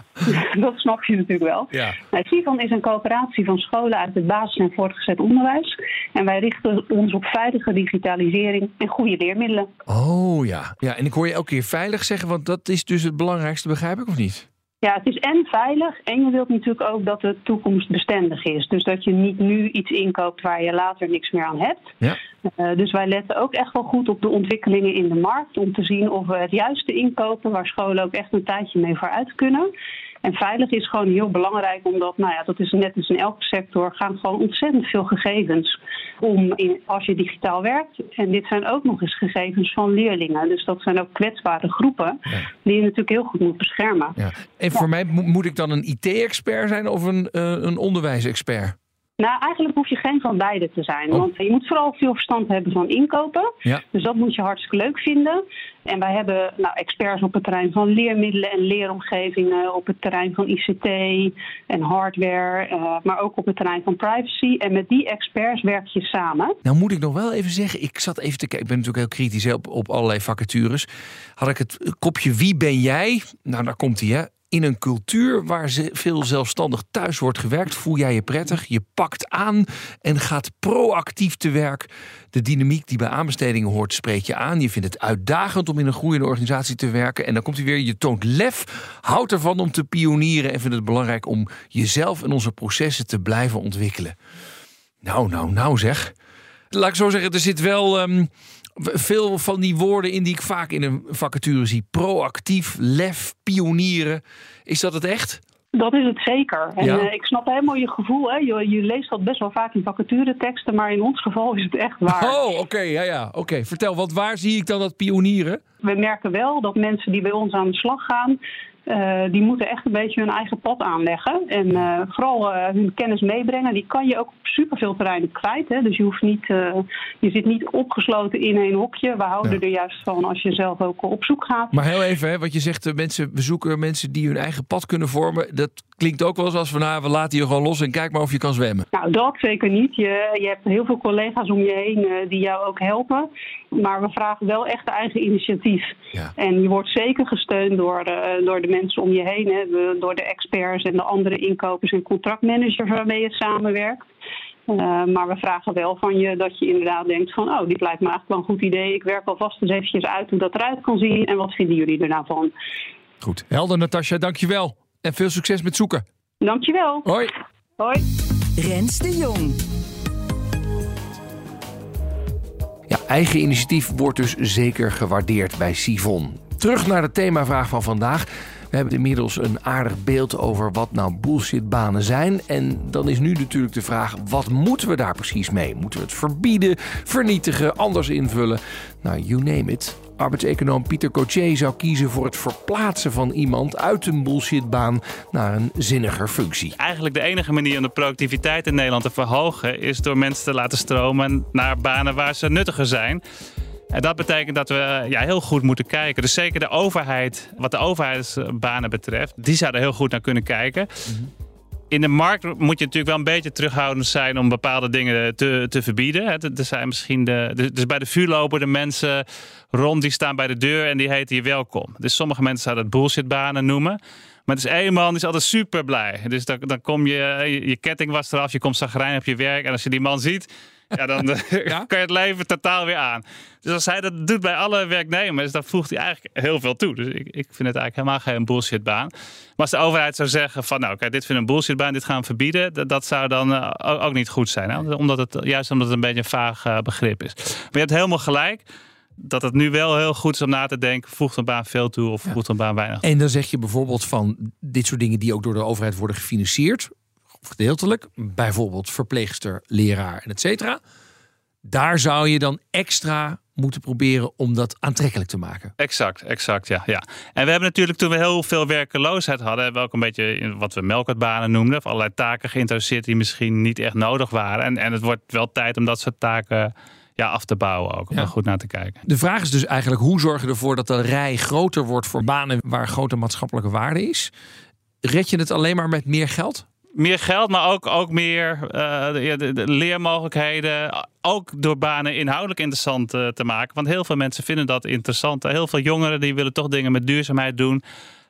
[SPEAKER 11] *laughs* dat snap je natuurlijk wel.
[SPEAKER 4] Ja.
[SPEAKER 11] Nou, CIVAN is een coöperatie van scholen uit het basis- en voortgezet onderwijs. En wij richten ons op veilige digitalisering en goede leermiddelen.
[SPEAKER 4] Oh ja. ja. En ik hoor je elke keer veilig zeggen, want dat is dus het belangrijkste, begrijp ik of niet?
[SPEAKER 11] Ja, het is en veilig en je wilt natuurlijk ook dat de toekomst bestendig is. Dus dat je niet nu iets inkoopt waar je later niks meer aan hebt.
[SPEAKER 4] Ja.
[SPEAKER 11] Eh, dus wij letten ook echt wel goed op de ontwikkelingen in de markt. Om te zien of we het juiste inkopen waar scholen ook echt een tijdje mee vooruit kunnen. En veilig is gewoon heel belangrijk, omdat, nou ja, dat is net als in elke sector, gaan gewoon ontzettend veel gegevens om in, als je digitaal werkt. En dit zijn ook nog eens gegevens van leerlingen. Dus dat zijn ook kwetsbare groepen die je natuurlijk heel goed moet beschermen.
[SPEAKER 4] Ja. En voor mij mo- moet ik dan een IT-expert zijn of een, eh, een onderwijsexpert?
[SPEAKER 11] Nou, eigenlijk hoef je geen van beide te zijn. Want je moet vooral veel verstand hebben van inkopen.
[SPEAKER 4] Ja.
[SPEAKER 11] Dus dat moet je hartstikke leuk vinden. En wij hebben nou, experts op het terrein van leermiddelen en leeromgevingen, op het terrein van ICT en hardware, eh, maar ook op het terrein van privacy. En met die experts werk je samen.
[SPEAKER 4] Nou moet ik nog wel even zeggen, ik zat even te kijken, ik ben natuurlijk heel kritisch hè, op, op allerlei vacatures. Had ik het kopje wie ben jij? Nou, daar komt hij hè. In een cultuur waar veel zelfstandig thuis wordt gewerkt, voel jij je prettig. Je pakt aan en gaat proactief te werk. De dynamiek die bij aanbestedingen hoort, spreekt je aan. Je vindt het uitdagend om in een groeiende organisatie te werken. En dan komt hij weer, je toont lef, houdt ervan om te pionieren en vindt het belangrijk om jezelf en onze processen te blijven ontwikkelen. Nou, nou, nou zeg. Laat ik zo zeggen, er zit wel ehm, veel van die woorden in die ik vaak in een vacature zie. Proactief, lef, pionieren. Is dat het echt?
[SPEAKER 11] Dat is het zeker. En
[SPEAKER 4] Ja.
[SPEAKER 11] eh, ik snap helemaal je gevoel. Hè. Je, je leest dat best wel vaak in vacatureteksten, maar in ons geval is het echt waar.
[SPEAKER 4] Oh, oké, ja, ja. Oké, vertel, want waar zie ik dan dat pionieren?
[SPEAKER 11] We merken wel dat mensen die bij ons aan de slag gaan, eh, die moeten echt een beetje hun eigen pad aanleggen. En eh, vooral eh, hun kennis meebrengen. Die kan je ook op superveel terreinen kwijt. Hè. Dus je, hoeft niet, je zit niet opgesloten in één hokje. We houden
[SPEAKER 4] Ja.
[SPEAKER 11] er juist van als je zelf ook op zoek gaat.
[SPEAKER 4] Maar heel even, hè, wat je zegt, mensen, we zoeken mensen die hun eigen pad kunnen vormen. Dat klinkt ook wel eens als van, nou, we laten je gewoon los en kijk maar of je kan zwemmen.
[SPEAKER 11] Nou, dat zeker niet. Je, je hebt heel veel collega's om je heen die jou ook helpen. Maar we vragen wel echt eigen initiatief.
[SPEAKER 4] Ja.
[SPEAKER 11] En je wordt zeker gesteund door, eh, door de mensen om je heen. Hè, de- door de experts en de andere inkopers en contractmanagers waarmee je samenwerkt. Eh, maar we vragen wel van je dat je inderdaad denkt van... oh, dit lijkt me eigenlijk wel een goed idee. Ik werk alvast eens eventjes uit hoe dat eruit kan zien. En wat vinden jullie er nou van?
[SPEAKER 4] Goed. Helder, Natasja, dankjewel. En veel succes met zoeken.
[SPEAKER 11] Dankjewel.
[SPEAKER 4] Hoi.
[SPEAKER 11] Hoi.
[SPEAKER 3] Rens de Jong.
[SPEAKER 4] Eigen initiatief wordt dus zeker gewaardeerd bij Sivon. Terug naar de themavraag van vandaag. We hebben inmiddels een aardig beeld over wat nou bullshitbanen zijn. En dan is nu natuurlijk de vraag, wat moeten we daar precies mee? Moeten we het verbieden, vernietigen, anders invullen? Nou, you name it. Arbeidseconoom Pieter Cotier zou kiezen voor het verplaatsen van iemand uit een bullshitbaan naar een zinniger functie.
[SPEAKER 9] Eigenlijk de enige manier om de productiviteit in Nederland te verhogen is door mensen te laten stromen naar banen waar ze nuttiger zijn. En dat betekent dat we ja, heel goed moeten kijken. Dus zeker de overheid, wat de overheidsbanen betreft, die zou er heel goed naar kunnen kijken. In de markt moet je natuurlijk wel een beetje terughoudend zijn om bepaalde dingen te, te verbieden. Er zijn misschien de, dus bij de vuur lopen de mensen rond die staan bij de deur en die heten je welkom. Dus sommige mensen zouden het bullshitbanen noemen. Maar het is één man die is altijd super blij. Dus dan, dan kom je, je, je ketting was eraf, je komt zagrijnig op je werk. En als je die man ziet, ja, dan *laughs* *laughs* kan je het leven totaal weer aan. Dus als hij dat doet bij alle werknemers, dan voegt hij eigenlijk heel veel toe. Dus ik, ik vind het eigenlijk helemaal geen bullshitbaan. Maar als de overheid zou zeggen van nou, kijk, dit vind ik een bullshitbaan, dit gaan we verbieden. Dat, dat zou dan eh, ook, niet goed zijn. Hè? Omdat het, juist omdat het een beetje een vaag eh, begrip is. Maar je hebt helemaal gelijk dat het nu wel heel goed is om na te denken, voegt een baan veel toe of voegt een baan weinig toe.
[SPEAKER 4] En dan zeg je bijvoorbeeld van dit soort dingen die ook door de overheid worden gefinancierd, of gedeeltelijk, bijvoorbeeld verpleegster, leraar en et cetera. Daar zou je dan extra moeten proberen om dat aantrekkelijk te maken.
[SPEAKER 9] Exact, exact, ja, ja. En we hebben natuurlijk toen we heel veel werkeloosheid hadden, hebben we ook een beetje in wat we melkertbanen noemden, of allerlei taken geïnteresseerd die misschien niet echt nodig waren. En, en het wordt wel tijd om dat soort taken ja, af te bouwen ook, om
[SPEAKER 4] Ja.
[SPEAKER 9] er goed naar te kijken.
[SPEAKER 4] De vraag is dus eigenlijk hoe zorg je ervoor dat de rij groter wordt voor banen waar grote maatschappelijke waarde is. Red je het alleen maar met meer geld?
[SPEAKER 9] Meer geld, maar ook, ook meer eh, leermogelijkheden. Ook door banen inhoudelijk interessant eh, te maken. Want heel veel mensen vinden dat interessant. Heel veel jongeren die willen toch dingen met duurzaamheid doen.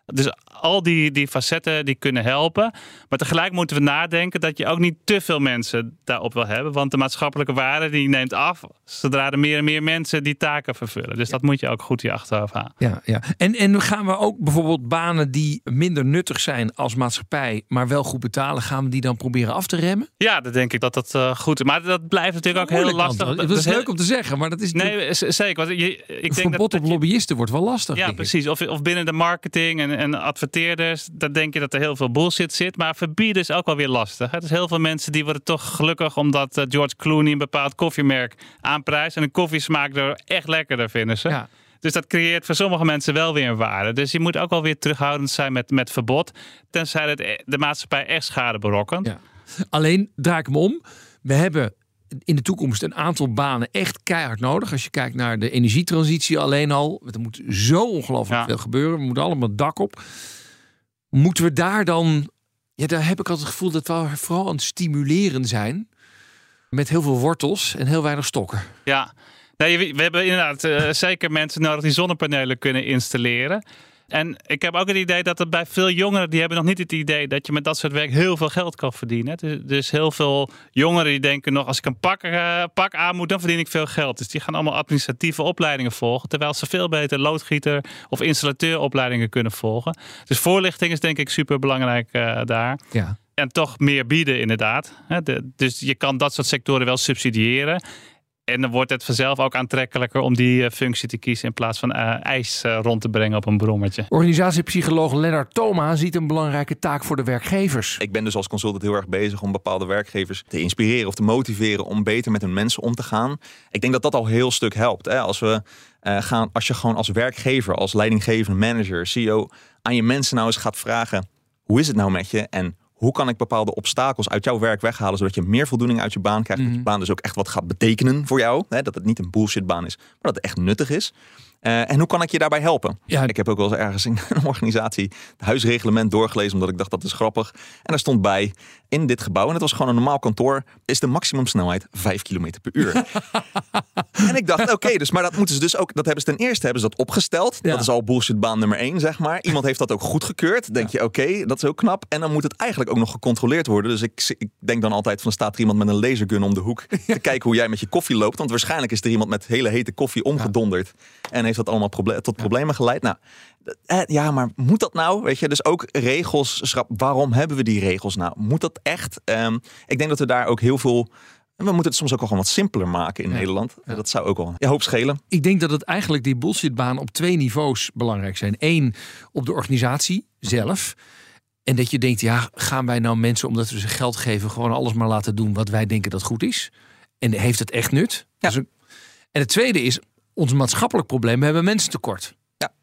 [SPEAKER 9] Dus al die, die facetten die kunnen helpen. Maar tegelijk moeten we nadenken dat je ook niet te veel mensen daarop wil hebben. Want de maatschappelijke waarde die neemt af zodra er meer en meer mensen die taken vervullen. Dus dat moet je ook goed je achterhoofd houden.
[SPEAKER 4] Ja, ja. En, en gaan we ook bijvoorbeeld banen die minder nuttig zijn als maatschappij, maar wel goed betalen, gaan we die dan proberen af te remmen?
[SPEAKER 9] Ja, dat denk ik dat dat eh, goed is. Maar dat blijft natuurlijk ook heel lastig.
[SPEAKER 4] Het
[SPEAKER 9] Dat
[SPEAKER 4] is leuk om te zeggen, maar dat is
[SPEAKER 9] Nee, zeker. Want je, ik
[SPEAKER 4] een
[SPEAKER 9] denk dat,
[SPEAKER 4] verbod op lobbyisten wordt wel lastig.
[SPEAKER 9] Ja, precies. Of, of binnen de marketing en, en adverteerders, dan denk je dat er heel veel bullshit zit. Maar verbieden is ook wel weer lastig. Het is heel veel mensen die worden toch gelukkig omdat eh, George Clooney een bepaald koffiemerk aanprijst. En een koffiesmaak er echt lekkerder vinden ze.
[SPEAKER 4] Ja.
[SPEAKER 9] Dus dat creëert voor sommige mensen wel weer een waarde. Dus je moet ook wel weer terughoudend zijn met, met verbod. Tenzij het e- de maatschappij echt schade berokkent.
[SPEAKER 4] Ja. Alleen draai ik hem om. We hebben in de toekomst een aantal banen echt keihard nodig. Als je kijkt naar de energietransitie alleen al. Er moet zo ongelooflijk veel gebeuren. We moeten allemaal dak op. Moeten we daar dan... Ja, daar heb ik altijd het gevoel dat we vooral aan het stimuleren zijn. Met heel veel wortels en heel weinig stokken.
[SPEAKER 9] Ja, nee, we, hebben inderdaad eh, zeker mensen nodig die zonnepanelen kunnen installeren. En ik heb ook het idee dat er bij veel jongeren, die hebben nog niet het idee dat je met dat soort werk heel veel geld kan verdienen. Dus, dus heel veel jongeren die denken nog, als ik een pak, eh, pak aan moet, dan verdien ik veel geld. Dus die gaan allemaal administratieve opleidingen volgen, terwijl ze veel beter loodgieter of installateuropleidingen kunnen volgen. Dus voorlichting is denk ik super belangrijk daar.
[SPEAKER 4] Ja.
[SPEAKER 9] En toch meer bieden, inderdaad. Dus je kan dat soort sectoren wel subsidiëren. En dan wordt het vanzelf ook aantrekkelijker om die eh, functie te kiezen in plaats van eh, ijs eh, rond te brengen op een brommetje.
[SPEAKER 4] Organisatiepsycholoog Lennart Thoma ziet een belangrijke taak voor de werkgevers.
[SPEAKER 8] Ik ben dus als consultant heel erg bezig om bepaalde werkgevers te inspireren of te motiveren om beter met hun mensen om te gaan. Ik denk dat dat al een heel stuk helpt. Hè? Als, we, eh, gaan, als je gewoon als werkgever, als leidinggevende manager, CEO aan je mensen nou eens gaat vragen: hoe is het nou met je? En hoe kan ik bepaalde obstakels uit jouw werk weghalen, zodat je meer voldoening uit je baan krijgt, dat je baan dus ook echt wat gaat betekenen voor jou, hè? dat het niet een bullshitbaan is, maar dat het echt nuttig is. Eh, en hoe kan ik je daarbij helpen?
[SPEAKER 4] Ja.
[SPEAKER 8] Ik heb ook wel eens ergens in *laughs* een organisatie het huisreglement doorgelezen, omdat ik dacht dat is grappig. En daar stond bij, in dit gebouw, en het was gewoon een normaal kantoor, is de maximumsnelheid 5 km per uur. *laughs* en ik dacht, oké, dus, maar dat moeten ze dus ook, dat hebben ze ten eerste hebben ze dat opgesteld.
[SPEAKER 4] Ja.
[SPEAKER 8] Dat is al bullshitbaan nummer 1, zeg maar. Iemand heeft dat ook goedgekeurd. Denk je, oké, dat is ook knap. En dan moet het eigenlijk ook nog gecontroleerd worden. Dus ik, ik denk dan altijd van, staat er iemand met een lasergun om de hoek *laughs* te kijken hoe jij met je koffie loopt. Want waarschijnlijk is er iemand met hele hete koffie omgedonderd. En heeft dat allemaal proble- tot problemen geleid. Nou, eh, ja, maar moet dat nou? Weet je, dus ook regels. schrap- Waarom hebben we die regels nou? Moet dat echt? Ehm, ik denk dat we daar ook heel veel. We moeten het soms ook wel gewoon wat simpeler maken in Nederland. Dat zou ook wel een hoop schelen.
[SPEAKER 4] Ik denk dat het eigenlijk die bullshitbaan op twee niveaus belangrijk zijn. Eén, op de organisatie zelf. En dat je denkt, ja, gaan wij nou mensen, omdat we ze geld geven, gewoon alles maar laten doen wat wij denken dat goed is? En heeft het echt nut? Is een- En het tweede is, ons maatschappelijk probleem, we hebben mensen tekort.
[SPEAKER 8] Ja.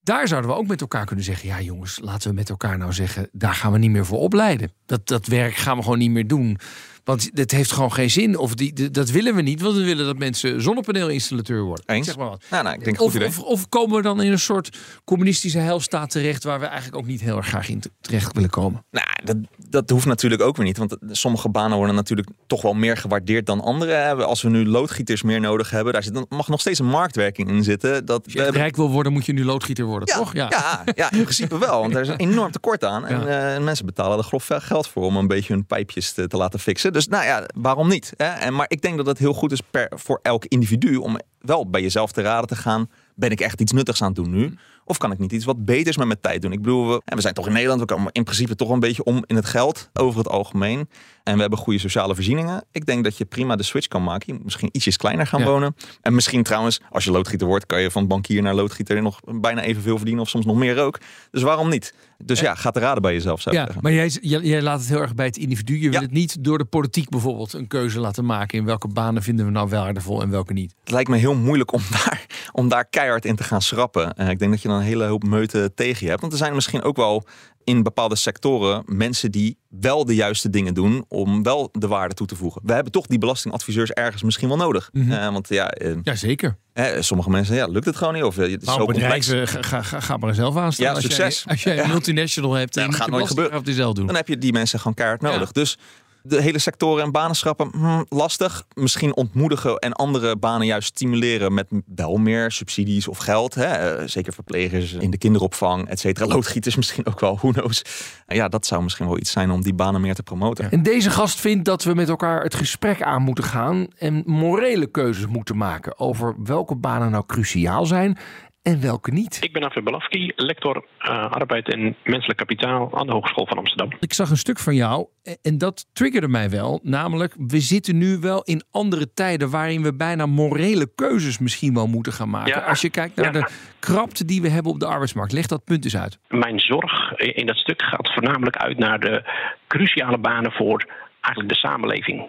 [SPEAKER 4] Daar zouden we ook met elkaar kunnen zeggen, ja jongens, laten we met elkaar nou zeggen, daar gaan we niet meer voor opleiden. Dat, dat werk gaan we gewoon niet meer doen. Want het heeft gewoon geen zin. Of die, dat willen we niet, want we willen dat mensen zonnepaneelinstallateur worden.
[SPEAKER 8] Eens.
[SPEAKER 4] Zeg maar wat.
[SPEAKER 8] Nou, nou, ik denk
[SPEAKER 4] Of, of, of komen we dan in een soort communistische heilstaat terecht... waar we eigenlijk ook niet heel erg graag in te- terecht willen komen?
[SPEAKER 8] Nou, dat, dat hoeft natuurlijk ook weer niet. Want sommige banen worden natuurlijk toch wel meer gewaardeerd dan andere. Hè. Als we nu loodgieters meer nodig hebben, daar zit, dan mag nog steeds een marktwerking in zitten. Dat
[SPEAKER 4] Als je rijk wil worden, moet je nu loodgieter worden,
[SPEAKER 8] ja,
[SPEAKER 4] toch?
[SPEAKER 8] Ja. Ja, in principe wel. Want er is een enorm tekort aan. En eh, mensen betalen er grof geld voor om een beetje hun pijpjes te, te laten fixen. Dus nou ja, waarom niet? Hè? En, maar ik denk dat het heel goed is per, voor elk individu om wel bij jezelf te raden te gaan. Ben ik echt iets nuttigs aan het doen nu? Of kan ik niet iets wat beters met mijn tijd doen? Ik bedoel, we, we zijn toch in Nederland, we komen in principe toch een beetje om in het geld over het algemeen. En we hebben goede sociale voorzieningen. Ik denk dat je prima de switch kan maken. Je moet misschien ietsjes kleiner gaan
[SPEAKER 4] Ja.
[SPEAKER 8] wonen. En misschien trouwens, als je loodgieter wordt, kan je van bankier naar loodgieter nog bijna evenveel verdienen of soms nog meer ook. Dus waarom niet? Dus ja, ga te raden bij jezelf, zou ik
[SPEAKER 4] Ja,
[SPEAKER 8] zeggen.
[SPEAKER 4] maar jij, jij, jij laat het heel erg bij het individu. Je wil het niet door de politiek bijvoorbeeld een keuze laten maken. In welke banen vinden we nou waardevol en welke niet.
[SPEAKER 8] Het lijkt me heel moeilijk om *laughs* daar, om daar keihard in te gaan schrappen. Eh, ik denk dat je dan een hele hoop meuten tegen je hebt. Want er zijn misschien ook wel in bepaalde sectoren mensen die wel de juiste dingen doen om wel de waarde toe te voegen. We hebben toch die belastingadviseurs ergens misschien wel nog Eh, want ja, eh,
[SPEAKER 4] Ja, zeker.
[SPEAKER 8] eh, sommige mensen ja, lukt het gewoon niet. Of het is
[SPEAKER 4] Nou,
[SPEAKER 8] zo complex.
[SPEAKER 4] bedrijven, ga, ga, ga, ga maar zelf aanstaan.
[SPEAKER 8] Ja,
[SPEAKER 4] als
[SPEAKER 8] succes.
[SPEAKER 4] Jij, als jij een
[SPEAKER 8] Ja.
[SPEAKER 4] multinational hebt,
[SPEAKER 8] Ja,
[SPEAKER 4] en
[SPEAKER 8] gaat nooit gebeuren.
[SPEAKER 4] belasting zelf doen.
[SPEAKER 8] Dan heb je die mensen gewoon keihard nodig. Dus de hele sectoren en banen schrappen, hm, lastig. Misschien ontmoedigen en andere banen juist stimuleren met wel meer subsidies of geld. Hè? Eh, Zeker verplegers in de kinderopvang, et cetera. Loodgieters misschien ook wel, who knows. En ja, dat zou misschien wel iets zijn om die banen meer te promoten.
[SPEAKER 4] En deze gast vindt dat we met elkaar het gesprek aan moeten gaan en morele keuzes moeten maken over welke banen nou cruciaal zijn en welke niet.
[SPEAKER 10] Ik ben Afir Balafki, lector eh, arbeid en menselijk kapitaal aan de Hogeschool van Amsterdam.
[SPEAKER 4] Ik zag een stuk van jou en- dat triggerde mij wel. Namelijk, we zitten nu wel in andere tijden waarin we bijna morele keuzes misschien wel moeten gaan maken.
[SPEAKER 10] Ja.
[SPEAKER 4] Als je kijkt naar de krapte die we hebben op de arbeidsmarkt, leg dat punt eens uit.
[SPEAKER 10] Mijn zorg in dat stuk gaat voornamelijk uit naar de cruciale banen voor eigenlijk de samenleving.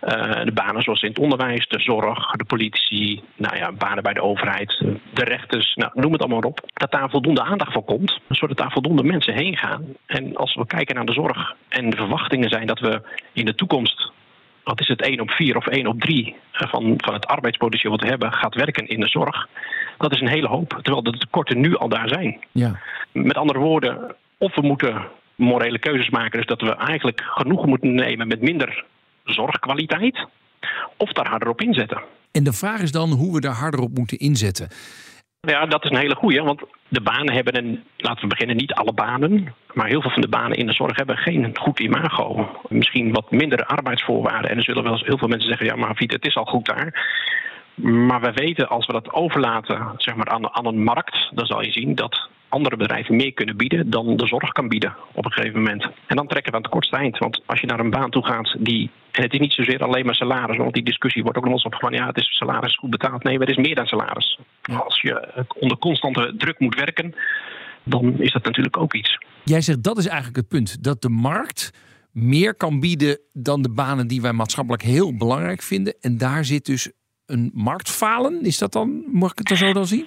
[SPEAKER 10] Eh, de banen zoals in het onderwijs, de zorg, de politie, nou ja, banen bij de overheid, de rechters, nou, noem het allemaal op. Dat daar voldoende aandacht voor komt, zodat daar voldoende mensen heen gaan. En als we kijken naar de zorg en de verwachtingen zijn dat we in de toekomst, wat is het, 1 op 4 of 1 op 3 van, van het arbeidspotentieel wat we hebben, gaat werken in de zorg. Dat is een hele hoop, terwijl de tekorten nu al daar zijn.
[SPEAKER 4] Ja.
[SPEAKER 10] Met andere woorden, of we moeten morele keuzes maken, dus dat we eigenlijk genoeg moeten nemen met minder zorgkwaliteit, of daar harder op inzetten.
[SPEAKER 4] En de vraag is dan hoe we daar harder op moeten inzetten.
[SPEAKER 10] Ja, dat is een hele goeie, want de banen hebben een, laten we beginnen, niet alle banen, maar heel veel van de banen in de zorg hebben geen goed imago. Misschien wat mindere arbeidsvoorwaarden. En er zullen wel eens heel veel mensen zeggen, ja maar Fiet, het is al goed daar. Maar we weten, als we dat overlaten zeg maar, aan, aan een markt, dan zal je zien dat andere bedrijven meer kunnen bieden dan de zorg kan bieden op een gegeven moment. En dan trekken we aan het kortste eind. Want als je naar een baan toe gaat die. En het is niet zozeer alleen maar salaris, want die discussie wordt ook nog eens ja, het is salaris goed betaald. Nee, maar het is meer dan salaris. Als je onder constante druk moet werken, dan is dat natuurlijk ook iets.
[SPEAKER 4] Jij zegt dat is eigenlijk het punt. Dat de markt meer kan bieden dan de banen die wij maatschappelijk heel belangrijk vinden. En daar zit dus een marktfalen. Is dat dan, mag ik het er zo dan zien?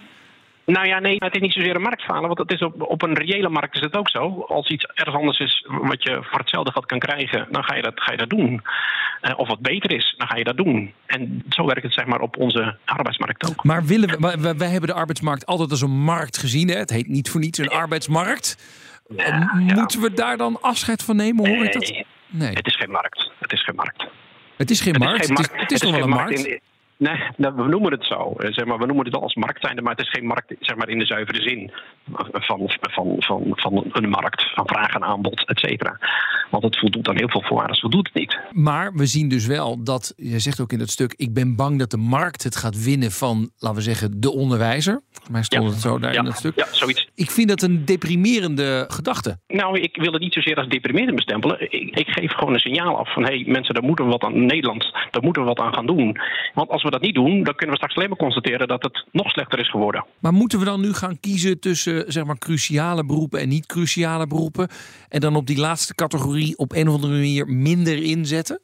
[SPEAKER 10] Nou ja, nee, het is niet zozeer een marktfalen. Want het is op, op een reële markt is het ook zo. Als iets ergens anders is wat je voor hetzelfde geld kan krijgen, dan ga je dat, ga je dat doen. Eh, of wat beter is, dan ga je dat doen. En zo werkt het zeg maar op onze arbeidsmarkt ook.
[SPEAKER 4] Maar willen we, wij, hebben de arbeidsmarkt altijd als een markt gezien. Hè? Het heet niet voor niets een arbeidsmarkt. Eh, Moeten we daar dan afscheid van nemen? Hoor ik dat?
[SPEAKER 10] Nee, het is geen markt. Het is geen markt.
[SPEAKER 4] Het is geen
[SPEAKER 10] Het
[SPEAKER 4] markt.
[SPEAKER 10] geen
[SPEAKER 4] Het is, het is nog wel een
[SPEAKER 10] markt
[SPEAKER 4] markt.
[SPEAKER 10] in- Nee, nou, we noemen het zo. Eh, Zeg maar, we noemen het wel als markt zijnde, maar het is geen markt zeg maar, in de zuivere zin van, van, van, van een markt, van vraag en aanbod, et cetera. Want het voldoet aan heel veel voorwaarden, het voldoet het niet.
[SPEAKER 4] Maar we zien dus wel dat, je zegt ook in dat stuk, ik ben bang dat de markt het gaat winnen van, laten we zeggen, de onderwijzer. Volgens mij stond het zo daar
[SPEAKER 10] ja,
[SPEAKER 4] in dat stuk.
[SPEAKER 10] ja, zoiets.
[SPEAKER 4] Ik vind dat een deprimerende gedachte.
[SPEAKER 10] Nou, ik wil het niet zozeer als deprimerend bestempelen. Ik, ik geef gewoon een signaal af van... hé, hey, mensen, daar moeten we wat aan Nederland, daar moeten we wat aan gaan doen. Want als we dat niet doen, dan kunnen we straks alleen maar constateren... dat het nog slechter is geworden.
[SPEAKER 4] Maar moeten we dan nu gaan kiezen tussen zeg maar, cruciale beroepen en niet cruciale beroepen? En dan op die laatste categorie op een of andere manier minder inzetten?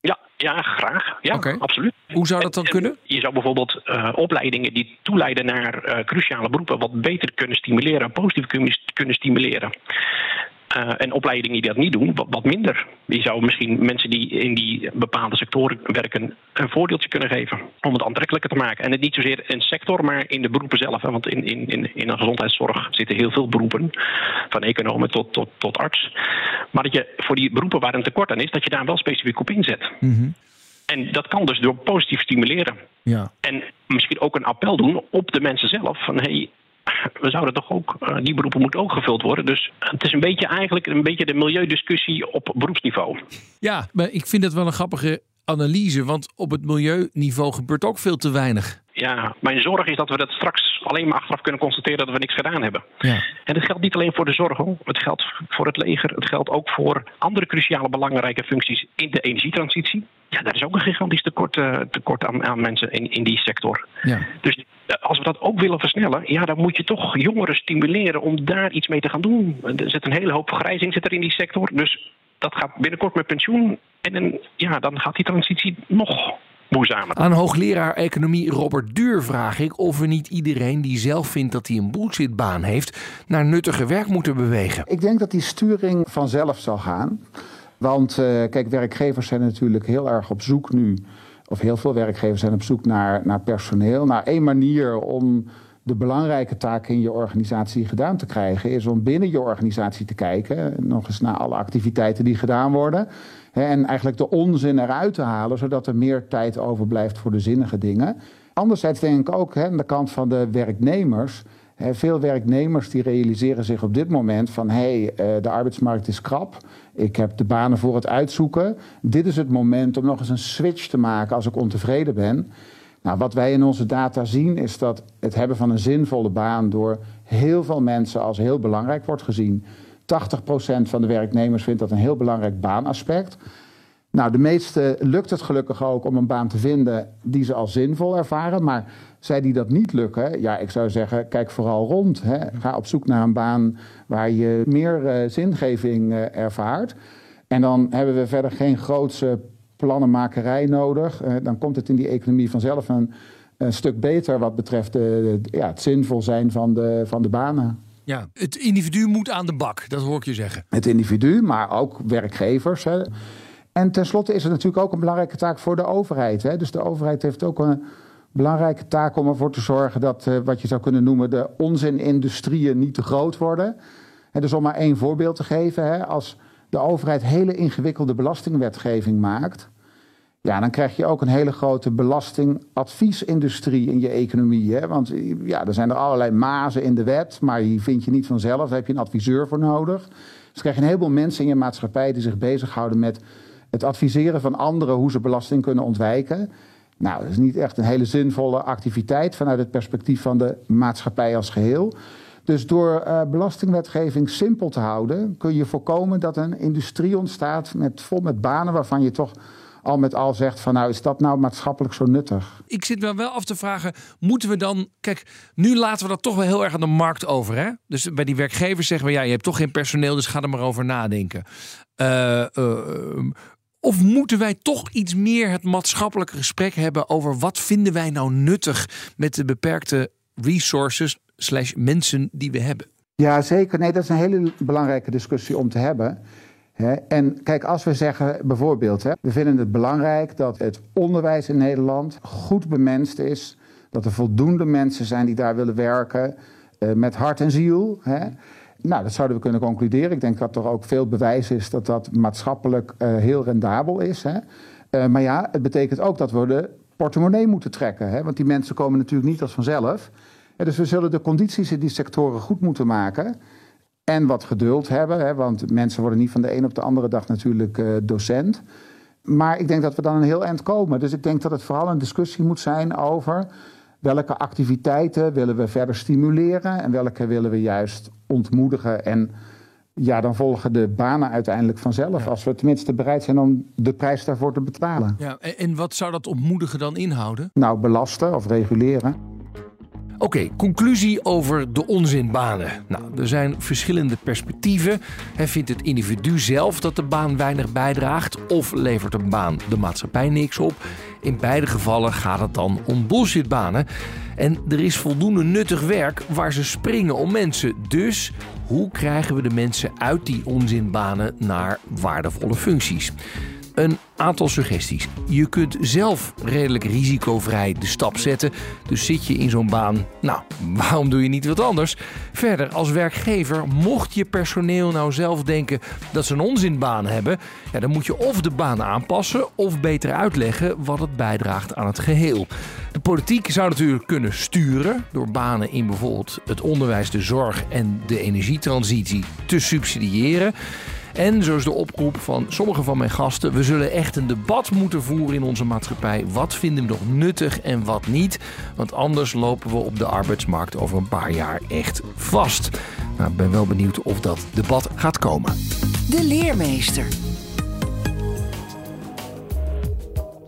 [SPEAKER 10] Ja, ja graag. Ja, absoluut.
[SPEAKER 4] Hoe zou dat dan
[SPEAKER 10] En-
[SPEAKER 4] kunnen?
[SPEAKER 10] Je zou bijvoorbeeld eh, opleidingen die toeleiden naar eh, cruciale beroepen... wat beter kunnen stimuleren, positief kunnen stimuleren. Uh, en opleidingen die dat niet doen, wat, wat, minder. Je zou misschien mensen die in die bepaalde sectoren werken een voordeeltje kunnen geven om het aantrekkelijker te maken. En het niet zozeer een sector, maar in de beroepen zelf. Hè? Want in, in, in, in de gezondheidszorg zitten heel veel beroepen, van economen tot, tot, tot arts. Maar dat je voor die beroepen waar een tekort aan is, dat je daar wel specifiek op inzet.
[SPEAKER 4] Mm
[SPEAKER 10] En dat kan dus door positief stimuleren.
[SPEAKER 4] Ja.
[SPEAKER 10] En misschien ook een appel doen op de mensen zelf. Van hey, we zouden toch ook, uh, die beroepen moeten ook gevuld worden. Dus het is een beetje eigenlijk een beetje de milieudiscussie op beroepsniveau.
[SPEAKER 4] Ja, maar ik vind het wel een grappige analyse, want op het milieuniveau gebeurt ook veel te weinig.
[SPEAKER 10] Ja, mijn zorg is dat we dat straks alleen maar achteraf kunnen constateren dat we niks gedaan hebben.
[SPEAKER 4] Ja.
[SPEAKER 10] En dat geldt niet alleen voor de zorg, hoor. het geldt voor het leger, het geldt ook voor andere cruciale belangrijke functies in de energietransitie. Ja, daar is ook een gigantisch tekort, uh, tekort aan, aan, mensen in, in die sector.
[SPEAKER 4] Ja.
[SPEAKER 10] Dus als we dat ook willen versnellen, ja, dan moet je toch jongeren stimuleren om daar iets mee te gaan doen. Er zit een hele hoop vergrijzing zit er in die sector. Dus dat gaat binnenkort met pensioen. En dan, ja, dan gaat die transitie nog moeizamer.
[SPEAKER 4] Aan hoogleraar economie Robert Duur vraag ik of we niet iedereen die zelf vindt dat hij een bullshitbaan heeft, naar nuttiger werk moeten bewegen.
[SPEAKER 7] Ik denk dat die sturing vanzelf zal gaan. Want uh, kijk, werkgevers zijn natuurlijk heel erg op zoek nu of heel veel werkgevers zijn op zoek naar, naar personeel. Nou, één manier om de belangrijke taken in je organisatie gedaan te krijgen, is om binnen je organisatie te kijken, nog eens naar alle activiteiten die gedaan worden. En eigenlijk de onzin eruit te halen, zodat er meer tijd overblijft voor de zinnige dingen. Anderzijds denk ik ook aan de kant van de werknemers. Veel werknemers die realiseren zich op dit moment van hé, hey, de arbeidsmarkt is krap. Ik heb de banen voor het uitzoeken. Dit is het moment om nog eens een switch te maken als ik ontevreden ben. Nou, wat wij in onze data zien is dat het hebben van een zinvolle baan door heel veel mensen als heel belangrijk wordt gezien. 80% van de werknemers vindt dat een heel belangrijk baanaspect. Nou, de meeste lukt het gelukkig ook om een baan te vinden die ze als zinvol ervaren. Maar zij die dat niet lukken, ja, ik zou zeggen, kijk vooral rond. Hè. Ga op zoek naar een baan waar je meer uh, zingeving uh, ervaart. En dan hebben we verder geen grootse plannenmakerij nodig. Uh, dan komt het in die economie vanzelf een, een stuk beter wat betreft de, ja, het zinvol zijn van de, van de banen.
[SPEAKER 4] Ja, het individu moet aan de bak, dat hoor ik je zeggen.
[SPEAKER 7] Het individu, maar ook werkgevers. Hè. En tenslotte is het natuurlijk ook een belangrijke taak voor de overheid. Hè. Dus de overheid heeft ook een belangrijke taak om ervoor te zorgen dat uh, wat je zou kunnen noemen de onzinindustrieën niet te groot worden. En dus om maar één voorbeeld te geven, hè, als de overheid hele ingewikkelde belastingwetgeving maakt, ja, dan krijg je ook een hele grote belastingadviesindustrie in je economie. Hè? Want ja, er zijn er allerlei mazen in de wet, maar die vind je niet vanzelf. Daar heb je een adviseur voor nodig. Dus krijg je een heleboel mensen in je maatschappij die zich bezighouden met het adviseren van anderen hoe ze belasting kunnen ontwijken. Nou, dat is niet echt een hele zinvolle activiteit vanuit het perspectief van de maatschappij als geheel. Dus door uh, belastingwetgeving simpel te houden, kun je voorkomen dat een industrie ontstaat met, vol met banen waarvan je toch al met al zegt van nou is dat nou maatschappelijk zo nuttig?
[SPEAKER 4] Ik zit me wel af te vragen, moeten we dan... Kijk, nu laten we dat toch wel heel erg aan de markt over. Hè? Dus bij die werkgevers zeggen we ja, je hebt toch geen personeel, dus ga er maar over nadenken. Uh, uh, of moeten wij toch iets meer het maatschappelijke gesprek hebben over wat vinden wij nou nuttig met de beperkte resources slash mensen die we hebben?
[SPEAKER 7] Ja, zeker. Nee, dat is een hele belangrijke discussie om te hebben. En kijk, als we zeggen bijvoorbeeld, we vinden het belangrijk dat het onderwijs in Nederland goed bemenst is. Dat er voldoende mensen zijn die daar willen werken eh, met hart en ziel. Nou, dat zouden we kunnen concluderen. Ik denk dat er ook veel bewijs is dat dat maatschappelijk uh, heel rendabel is. Uh, maar ja, het betekent ook dat we de portemonnee moeten trekken. Want die mensen komen natuurlijk niet als vanzelf. Dus we zullen de condities in die sectoren goed moeten maken. En wat geduld hebben, hè? want mensen worden niet van de een op de andere dag natuurlijk uh, docent. Maar ik denk dat we dan een heel eind komen. Dus ik denk dat het vooral een discussie moet zijn over welke activiteiten willen we verder stimuleren en welke willen we juist ontmoedigen. En ja, dan volgen de banen uiteindelijk vanzelf. Ja. Als we tenminste bereid zijn om de prijs daarvoor te betalen.
[SPEAKER 4] Ja, en wat zou dat ontmoedigen dan inhouden?
[SPEAKER 7] Nou, belasten of reguleren.
[SPEAKER 4] Oké, conclusie over de onzinbanen. Nou, er zijn verschillende perspectieven. Hij vindt het individu zelf dat de baan weinig bijdraagt, of levert een baan de maatschappij niks op. In beide gevallen gaat het dan om bullshitbanen. En er is voldoende nuttig werk waar ze springen om mensen. Dus hoe krijgen we de mensen uit die onzinbanen naar waardevolle functies? Een aantal suggesties. Je kunt zelf redelijk risicovrij de stap zetten. Dus zit je in zo'n baan, nou, *laughs* waarom doe je niet wat anders? Verder, als werkgever, mocht je personeel nou zelf denken dat ze een onzinbaan hebben, ja, dan moet je of de baan aanpassen of beter uitleggen wat het bijdraagt aan het geheel. De politiek zou natuurlijk kunnen sturen door banen in bijvoorbeeld het onderwijs, de zorg en de energietransitie te subsidiëren. En zo is de oproep van sommige van mijn gasten. We zullen echt een debat moeten voeren in onze maatschappij. Wat vinden we nog nuttig en wat niet? Want anders lopen we op de arbeidsmarkt over een paar jaar echt vast. Nou, ik ben wel benieuwd of dat debat gaat komen.
[SPEAKER 3] De leermeester.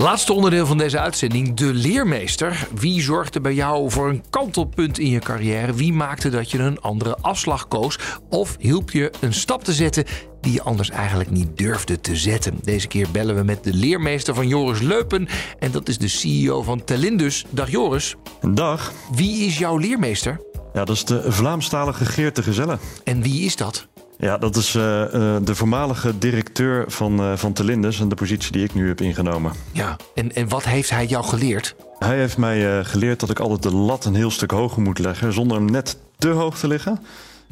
[SPEAKER 4] Laatste onderdeel van deze uitzending, de leermeester. Wie zorgde bij jou voor een kantelpunt in je carrière? Wie maakte dat je een andere afslag koos? Of hielp je een stap te zetten die je anders eigenlijk niet durfde te zetten? Deze keer bellen we met de leermeester van Joris Leupen. En dat is de CEO van Telindus. Dag Joris.
[SPEAKER 12] Dag.
[SPEAKER 4] Wie is jouw leermeester?
[SPEAKER 12] Ja, dat is de Vlaamstalige Geert de Gezelle.
[SPEAKER 4] En wie is dat?
[SPEAKER 12] Ja, dat is uh, uh, de voormalige directeur van, uh, van Telindus en de positie die ik nu heb ingenomen.
[SPEAKER 4] Ja, en, en wat heeft hij jou geleerd?
[SPEAKER 12] Hij heeft mij geleerd dat ik altijd de lat een heel stuk hoger moet leggen zonder hem net te hoog te liggen.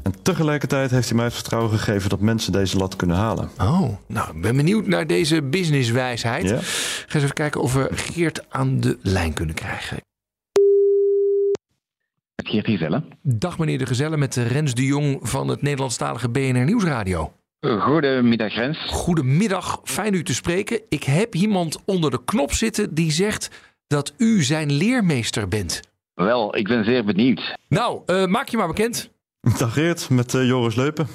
[SPEAKER 12] En tegelijkertijd heeft hij mij het vertrouwen gegeven dat mensen deze lat kunnen halen.
[SPEAKER 4] Oh, nou, ik ben benieuwd naar deze businesswijsheid. Ja. Ga eens even kijken of we Geert aan de lijn kunnen krijgen.
[SPEAKER 13] Geert Gezelle.
[SPEAKER 4] Dag meneer de Gezelle met Rens de Jong van het Nederlandstalige BNR Nieuwsradio.
[SPEAKER 13] Goedemiddag Rens.
[SPEAKER 4] Goedemiddag, fijn u te spreken. Ik heb iemand onder de knop zitten die zegt dat u zijn leermeester bent.
[SPEAKER 13] Wel, ik ben zeer benieuwd.
[SPEAKER 4] Nou, uh, maak je maar bekend.
[SPEAKER 12] Dag Geert, met uh, Joris Leupen.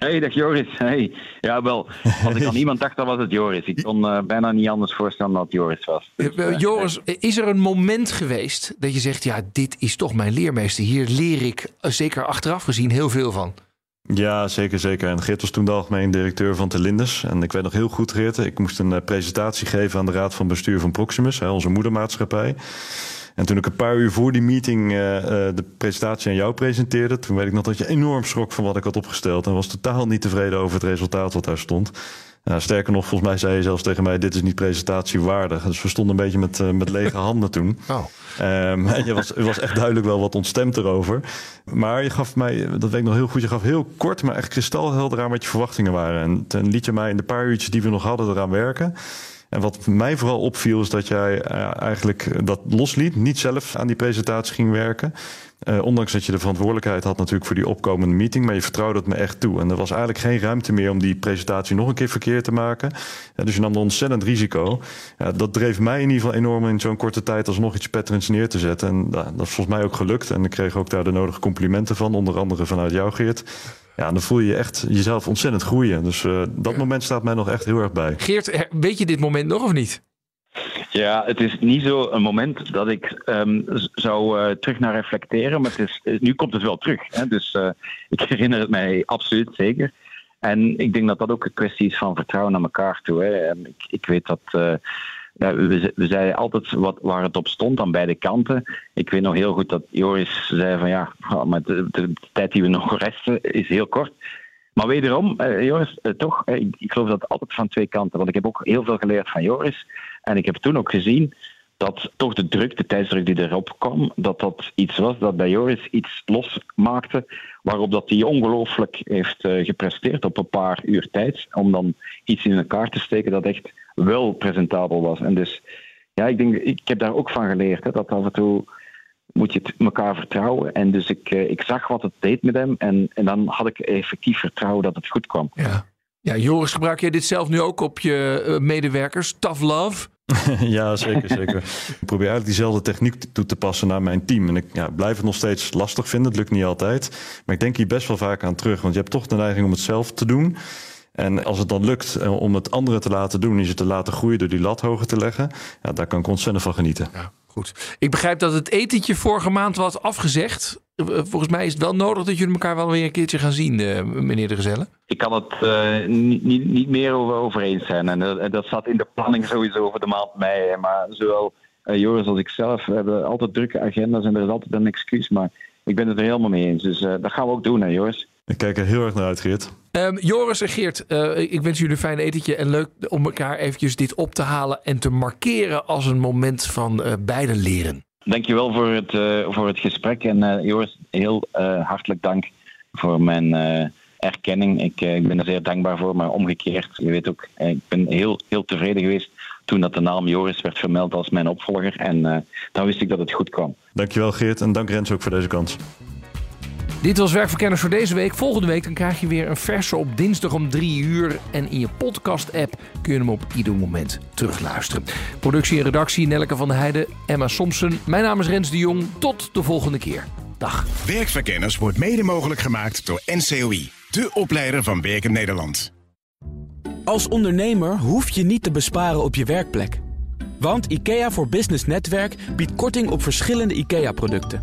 [SPEAKER 13] Hey, dag Joris. Hey. Ja, wel. Als ik aan *laughs* iemand dacht, dan was het Joris. Ik kon uh, bijna niet anders voorstellen dat het Joris was.
[SPEAKER 4] Dus, uh, Joris, is er een moment geweest dat je zegt: ja, dit is toch mijn leermeester. Hier leer ik, zeker achteraf gezien, heel veel van.
[SPEAKER 12] Ja, zeker, zeker. En Geert was toen de algemeen directeur van Telindus. En ik weet nog heel goed, Geert, ik moest een presentatie geven aan de raad van bestuur van Proximus, hè, onze moedermaatschappij. En toen ik een paar uur voor die meeting uh, uh, de presentatie aan jou presenteerde, toen weet ik nog dat je enorm schrok van wat ik had opgesteld. En was totaal niet tevreden over het resultaat wat daar stond. Sterker nog, volgens mij zei je zelfs tegen mij: Dit is niet presentatiewaardig. Dus we stonden een beetje met, met lege *laughs* handen toen.
[SPEAKER 4] Oh.
[SPEAKER 12] Um, en je was, was echt duidelijk wel wat ontstemd erover. Maar je gaf mij, dat weet ik nog heel goed, je gaf heel kort, maar echt kristalhelder aan wat je verwachtingen waren. En toen liet je mij in de paar uurtjes die we nog hadden eraan werken. En wat mij vooral opviel is dat jij eigenlijk dat losliet, niet zelf aan die presentatie ging werken. Uh, ondanks dat je de verantwoordelijkheid had natuurlijk voor die opkomende meeting, maar je vertrouwde het me echt toe. En er was eigenlijk geen ruimte meer om die presentatie nog een keer verkeerd te maken. Dus je nam een ontzettend risico. Dat dreef mij in ieder geval enorm in zo'n korte tijd alsnog iets petterends neer te zetten. En dat is volgens mij ook gelukt. En ik kreeg ook daar de nodige complimenten van, onder andere vanuit jou Geert. Ja, dan voel je je echt jezelf ontzettend groeien. Dus uh, dat moment staat mij nog echt heel erg bij.
[SPEAKER 4] Geert, weet je dit moment nog of niet?
[SPEAKER 13] Ja, het is niet zo een moment dat ik um, zou uh, terug naar reflecteren, maar het is, nu komt het wel terug. Hè? Dus uh, *laughs* ik herinner het mij absoluut zeker. En ik denk dat dat ook een kwestie is van vertrouwen naar elkaar toe. Hè? En ik, ik weet dat. We, we zeiden altijd wat, waar het op stond aan beide kanten. Ik weet nog heel goed dat Joris zei van ja, maar de, de, tijd die we nog resten is heel kort. Maar wederom, uh, Joris, uh, toch, uh, ik, ik, geloof dat altijd van twee kanten. Want ik heb ook heel veel geleerd van Joris. En ik heb toen ook gezien dat toch de druk, de tijdsdruk die erop kwam, dat dat iets was dat bij Joris iets losmaakte, waarop dat hij ongelooflijk heeft gepresteerd op een paar uur tijd, om dan iets in elkaar te steken dat echt wel presentabel was. En dus, ja, ik denk, ik heb daar ook van geleerd, hè, dat af en toe moet je het elkaar vertrouwen. En dus ik, ik zag wat het deed met hem. En, en dan had ik effectief vertrouwen dat het goed kwam.
[SPEAKER 4] Ja. ja, Joris, gebruik jij dit zelf nu ook op je uh, medewerkers? Tough love? *laughs*
[SPEAKER 12] ja, zeker, zeker. *laughs* ik probeer eigenlijk diezelfde techniek toe te passen naar mijn team. En ik ja, blijf het nog steeds lastig vinden. Het lukt niet altijd. Maar ik denk hier best wel vaak aan terug. Want je hebt toch de neiging om het zelf te doen. En als het dan lukt om het anderen te laten doen, is het te laten groeien door die lat hoger te leggen. Ja, daar kan ik ontzettend van genieten.
[SPEAKER 4] Ja. Goed. Ik begrijp dat het etentje vorige maand was afgezegd. eh, volgens mij is het wel nodig dat jullie elkaar wel weer een keertje gaan zien, eh, meneer de Gezelle.
[SPEAKER 13] Ik kan het uh, niet, niet, niet, meer over, over eens zijn. En dat, dat zat in de planning sowieso voor de maand mei. Maar zowel Joris als ik zelf hebben altijd drukke agenda's en er is altijd een excuus. Maar ik ben het er helemaal mee eens. Dus dat gaan we ook doen, hè, Joris.
[SPEAKER 12] Ik kijk er heel erg naar uit, Geert.
[SPEAKER 4] Um, Joris en Geert, uh, ik wens jullie een fijn etentje en leuk om elkaar eventjes dit op te halen en te markeren als een moment van uh, beide leren.
[SPEAKER 13] Dankjewel voor het, uh, voor het gesprek en Joris, heel hartelijk dank voor mijn erkenning. Ik, ik, ben er zeer dankbaar voor, maar omgekeerd, je weet ook, ik ben heel, heel tevreden geweest toen dat de naam Joris werd vermeld als mijn opvolger en dan wist ik dat het goed kwam.
[SPEAKER 12] Dankjewel Geert en dank Rens ook voor deze kans.
[SPEAKER 4] Dit was Werkverkenners voor deze week. Volgende week dan krijg je weer een verse op dinsdag om 3 uur. En in je podcast-app kun je hem op ieder moment terugluisteren. Productie en redactie Nelke van der Heijden, Emma Somsen. Mijn naam is Rens de Jong. Tot de volgende keer. Dag.
[SPEAKER 2] Werkverkenners wordt mede mogelijk gemaakt door NCOI. De opleider van Werken Nederland.
[SPEAKER 1] Als ondernemer hoef je niet te besparen op je werkplek. Want IKEA voor Business Netwerk biedt korting op verschillende IKEA-producten.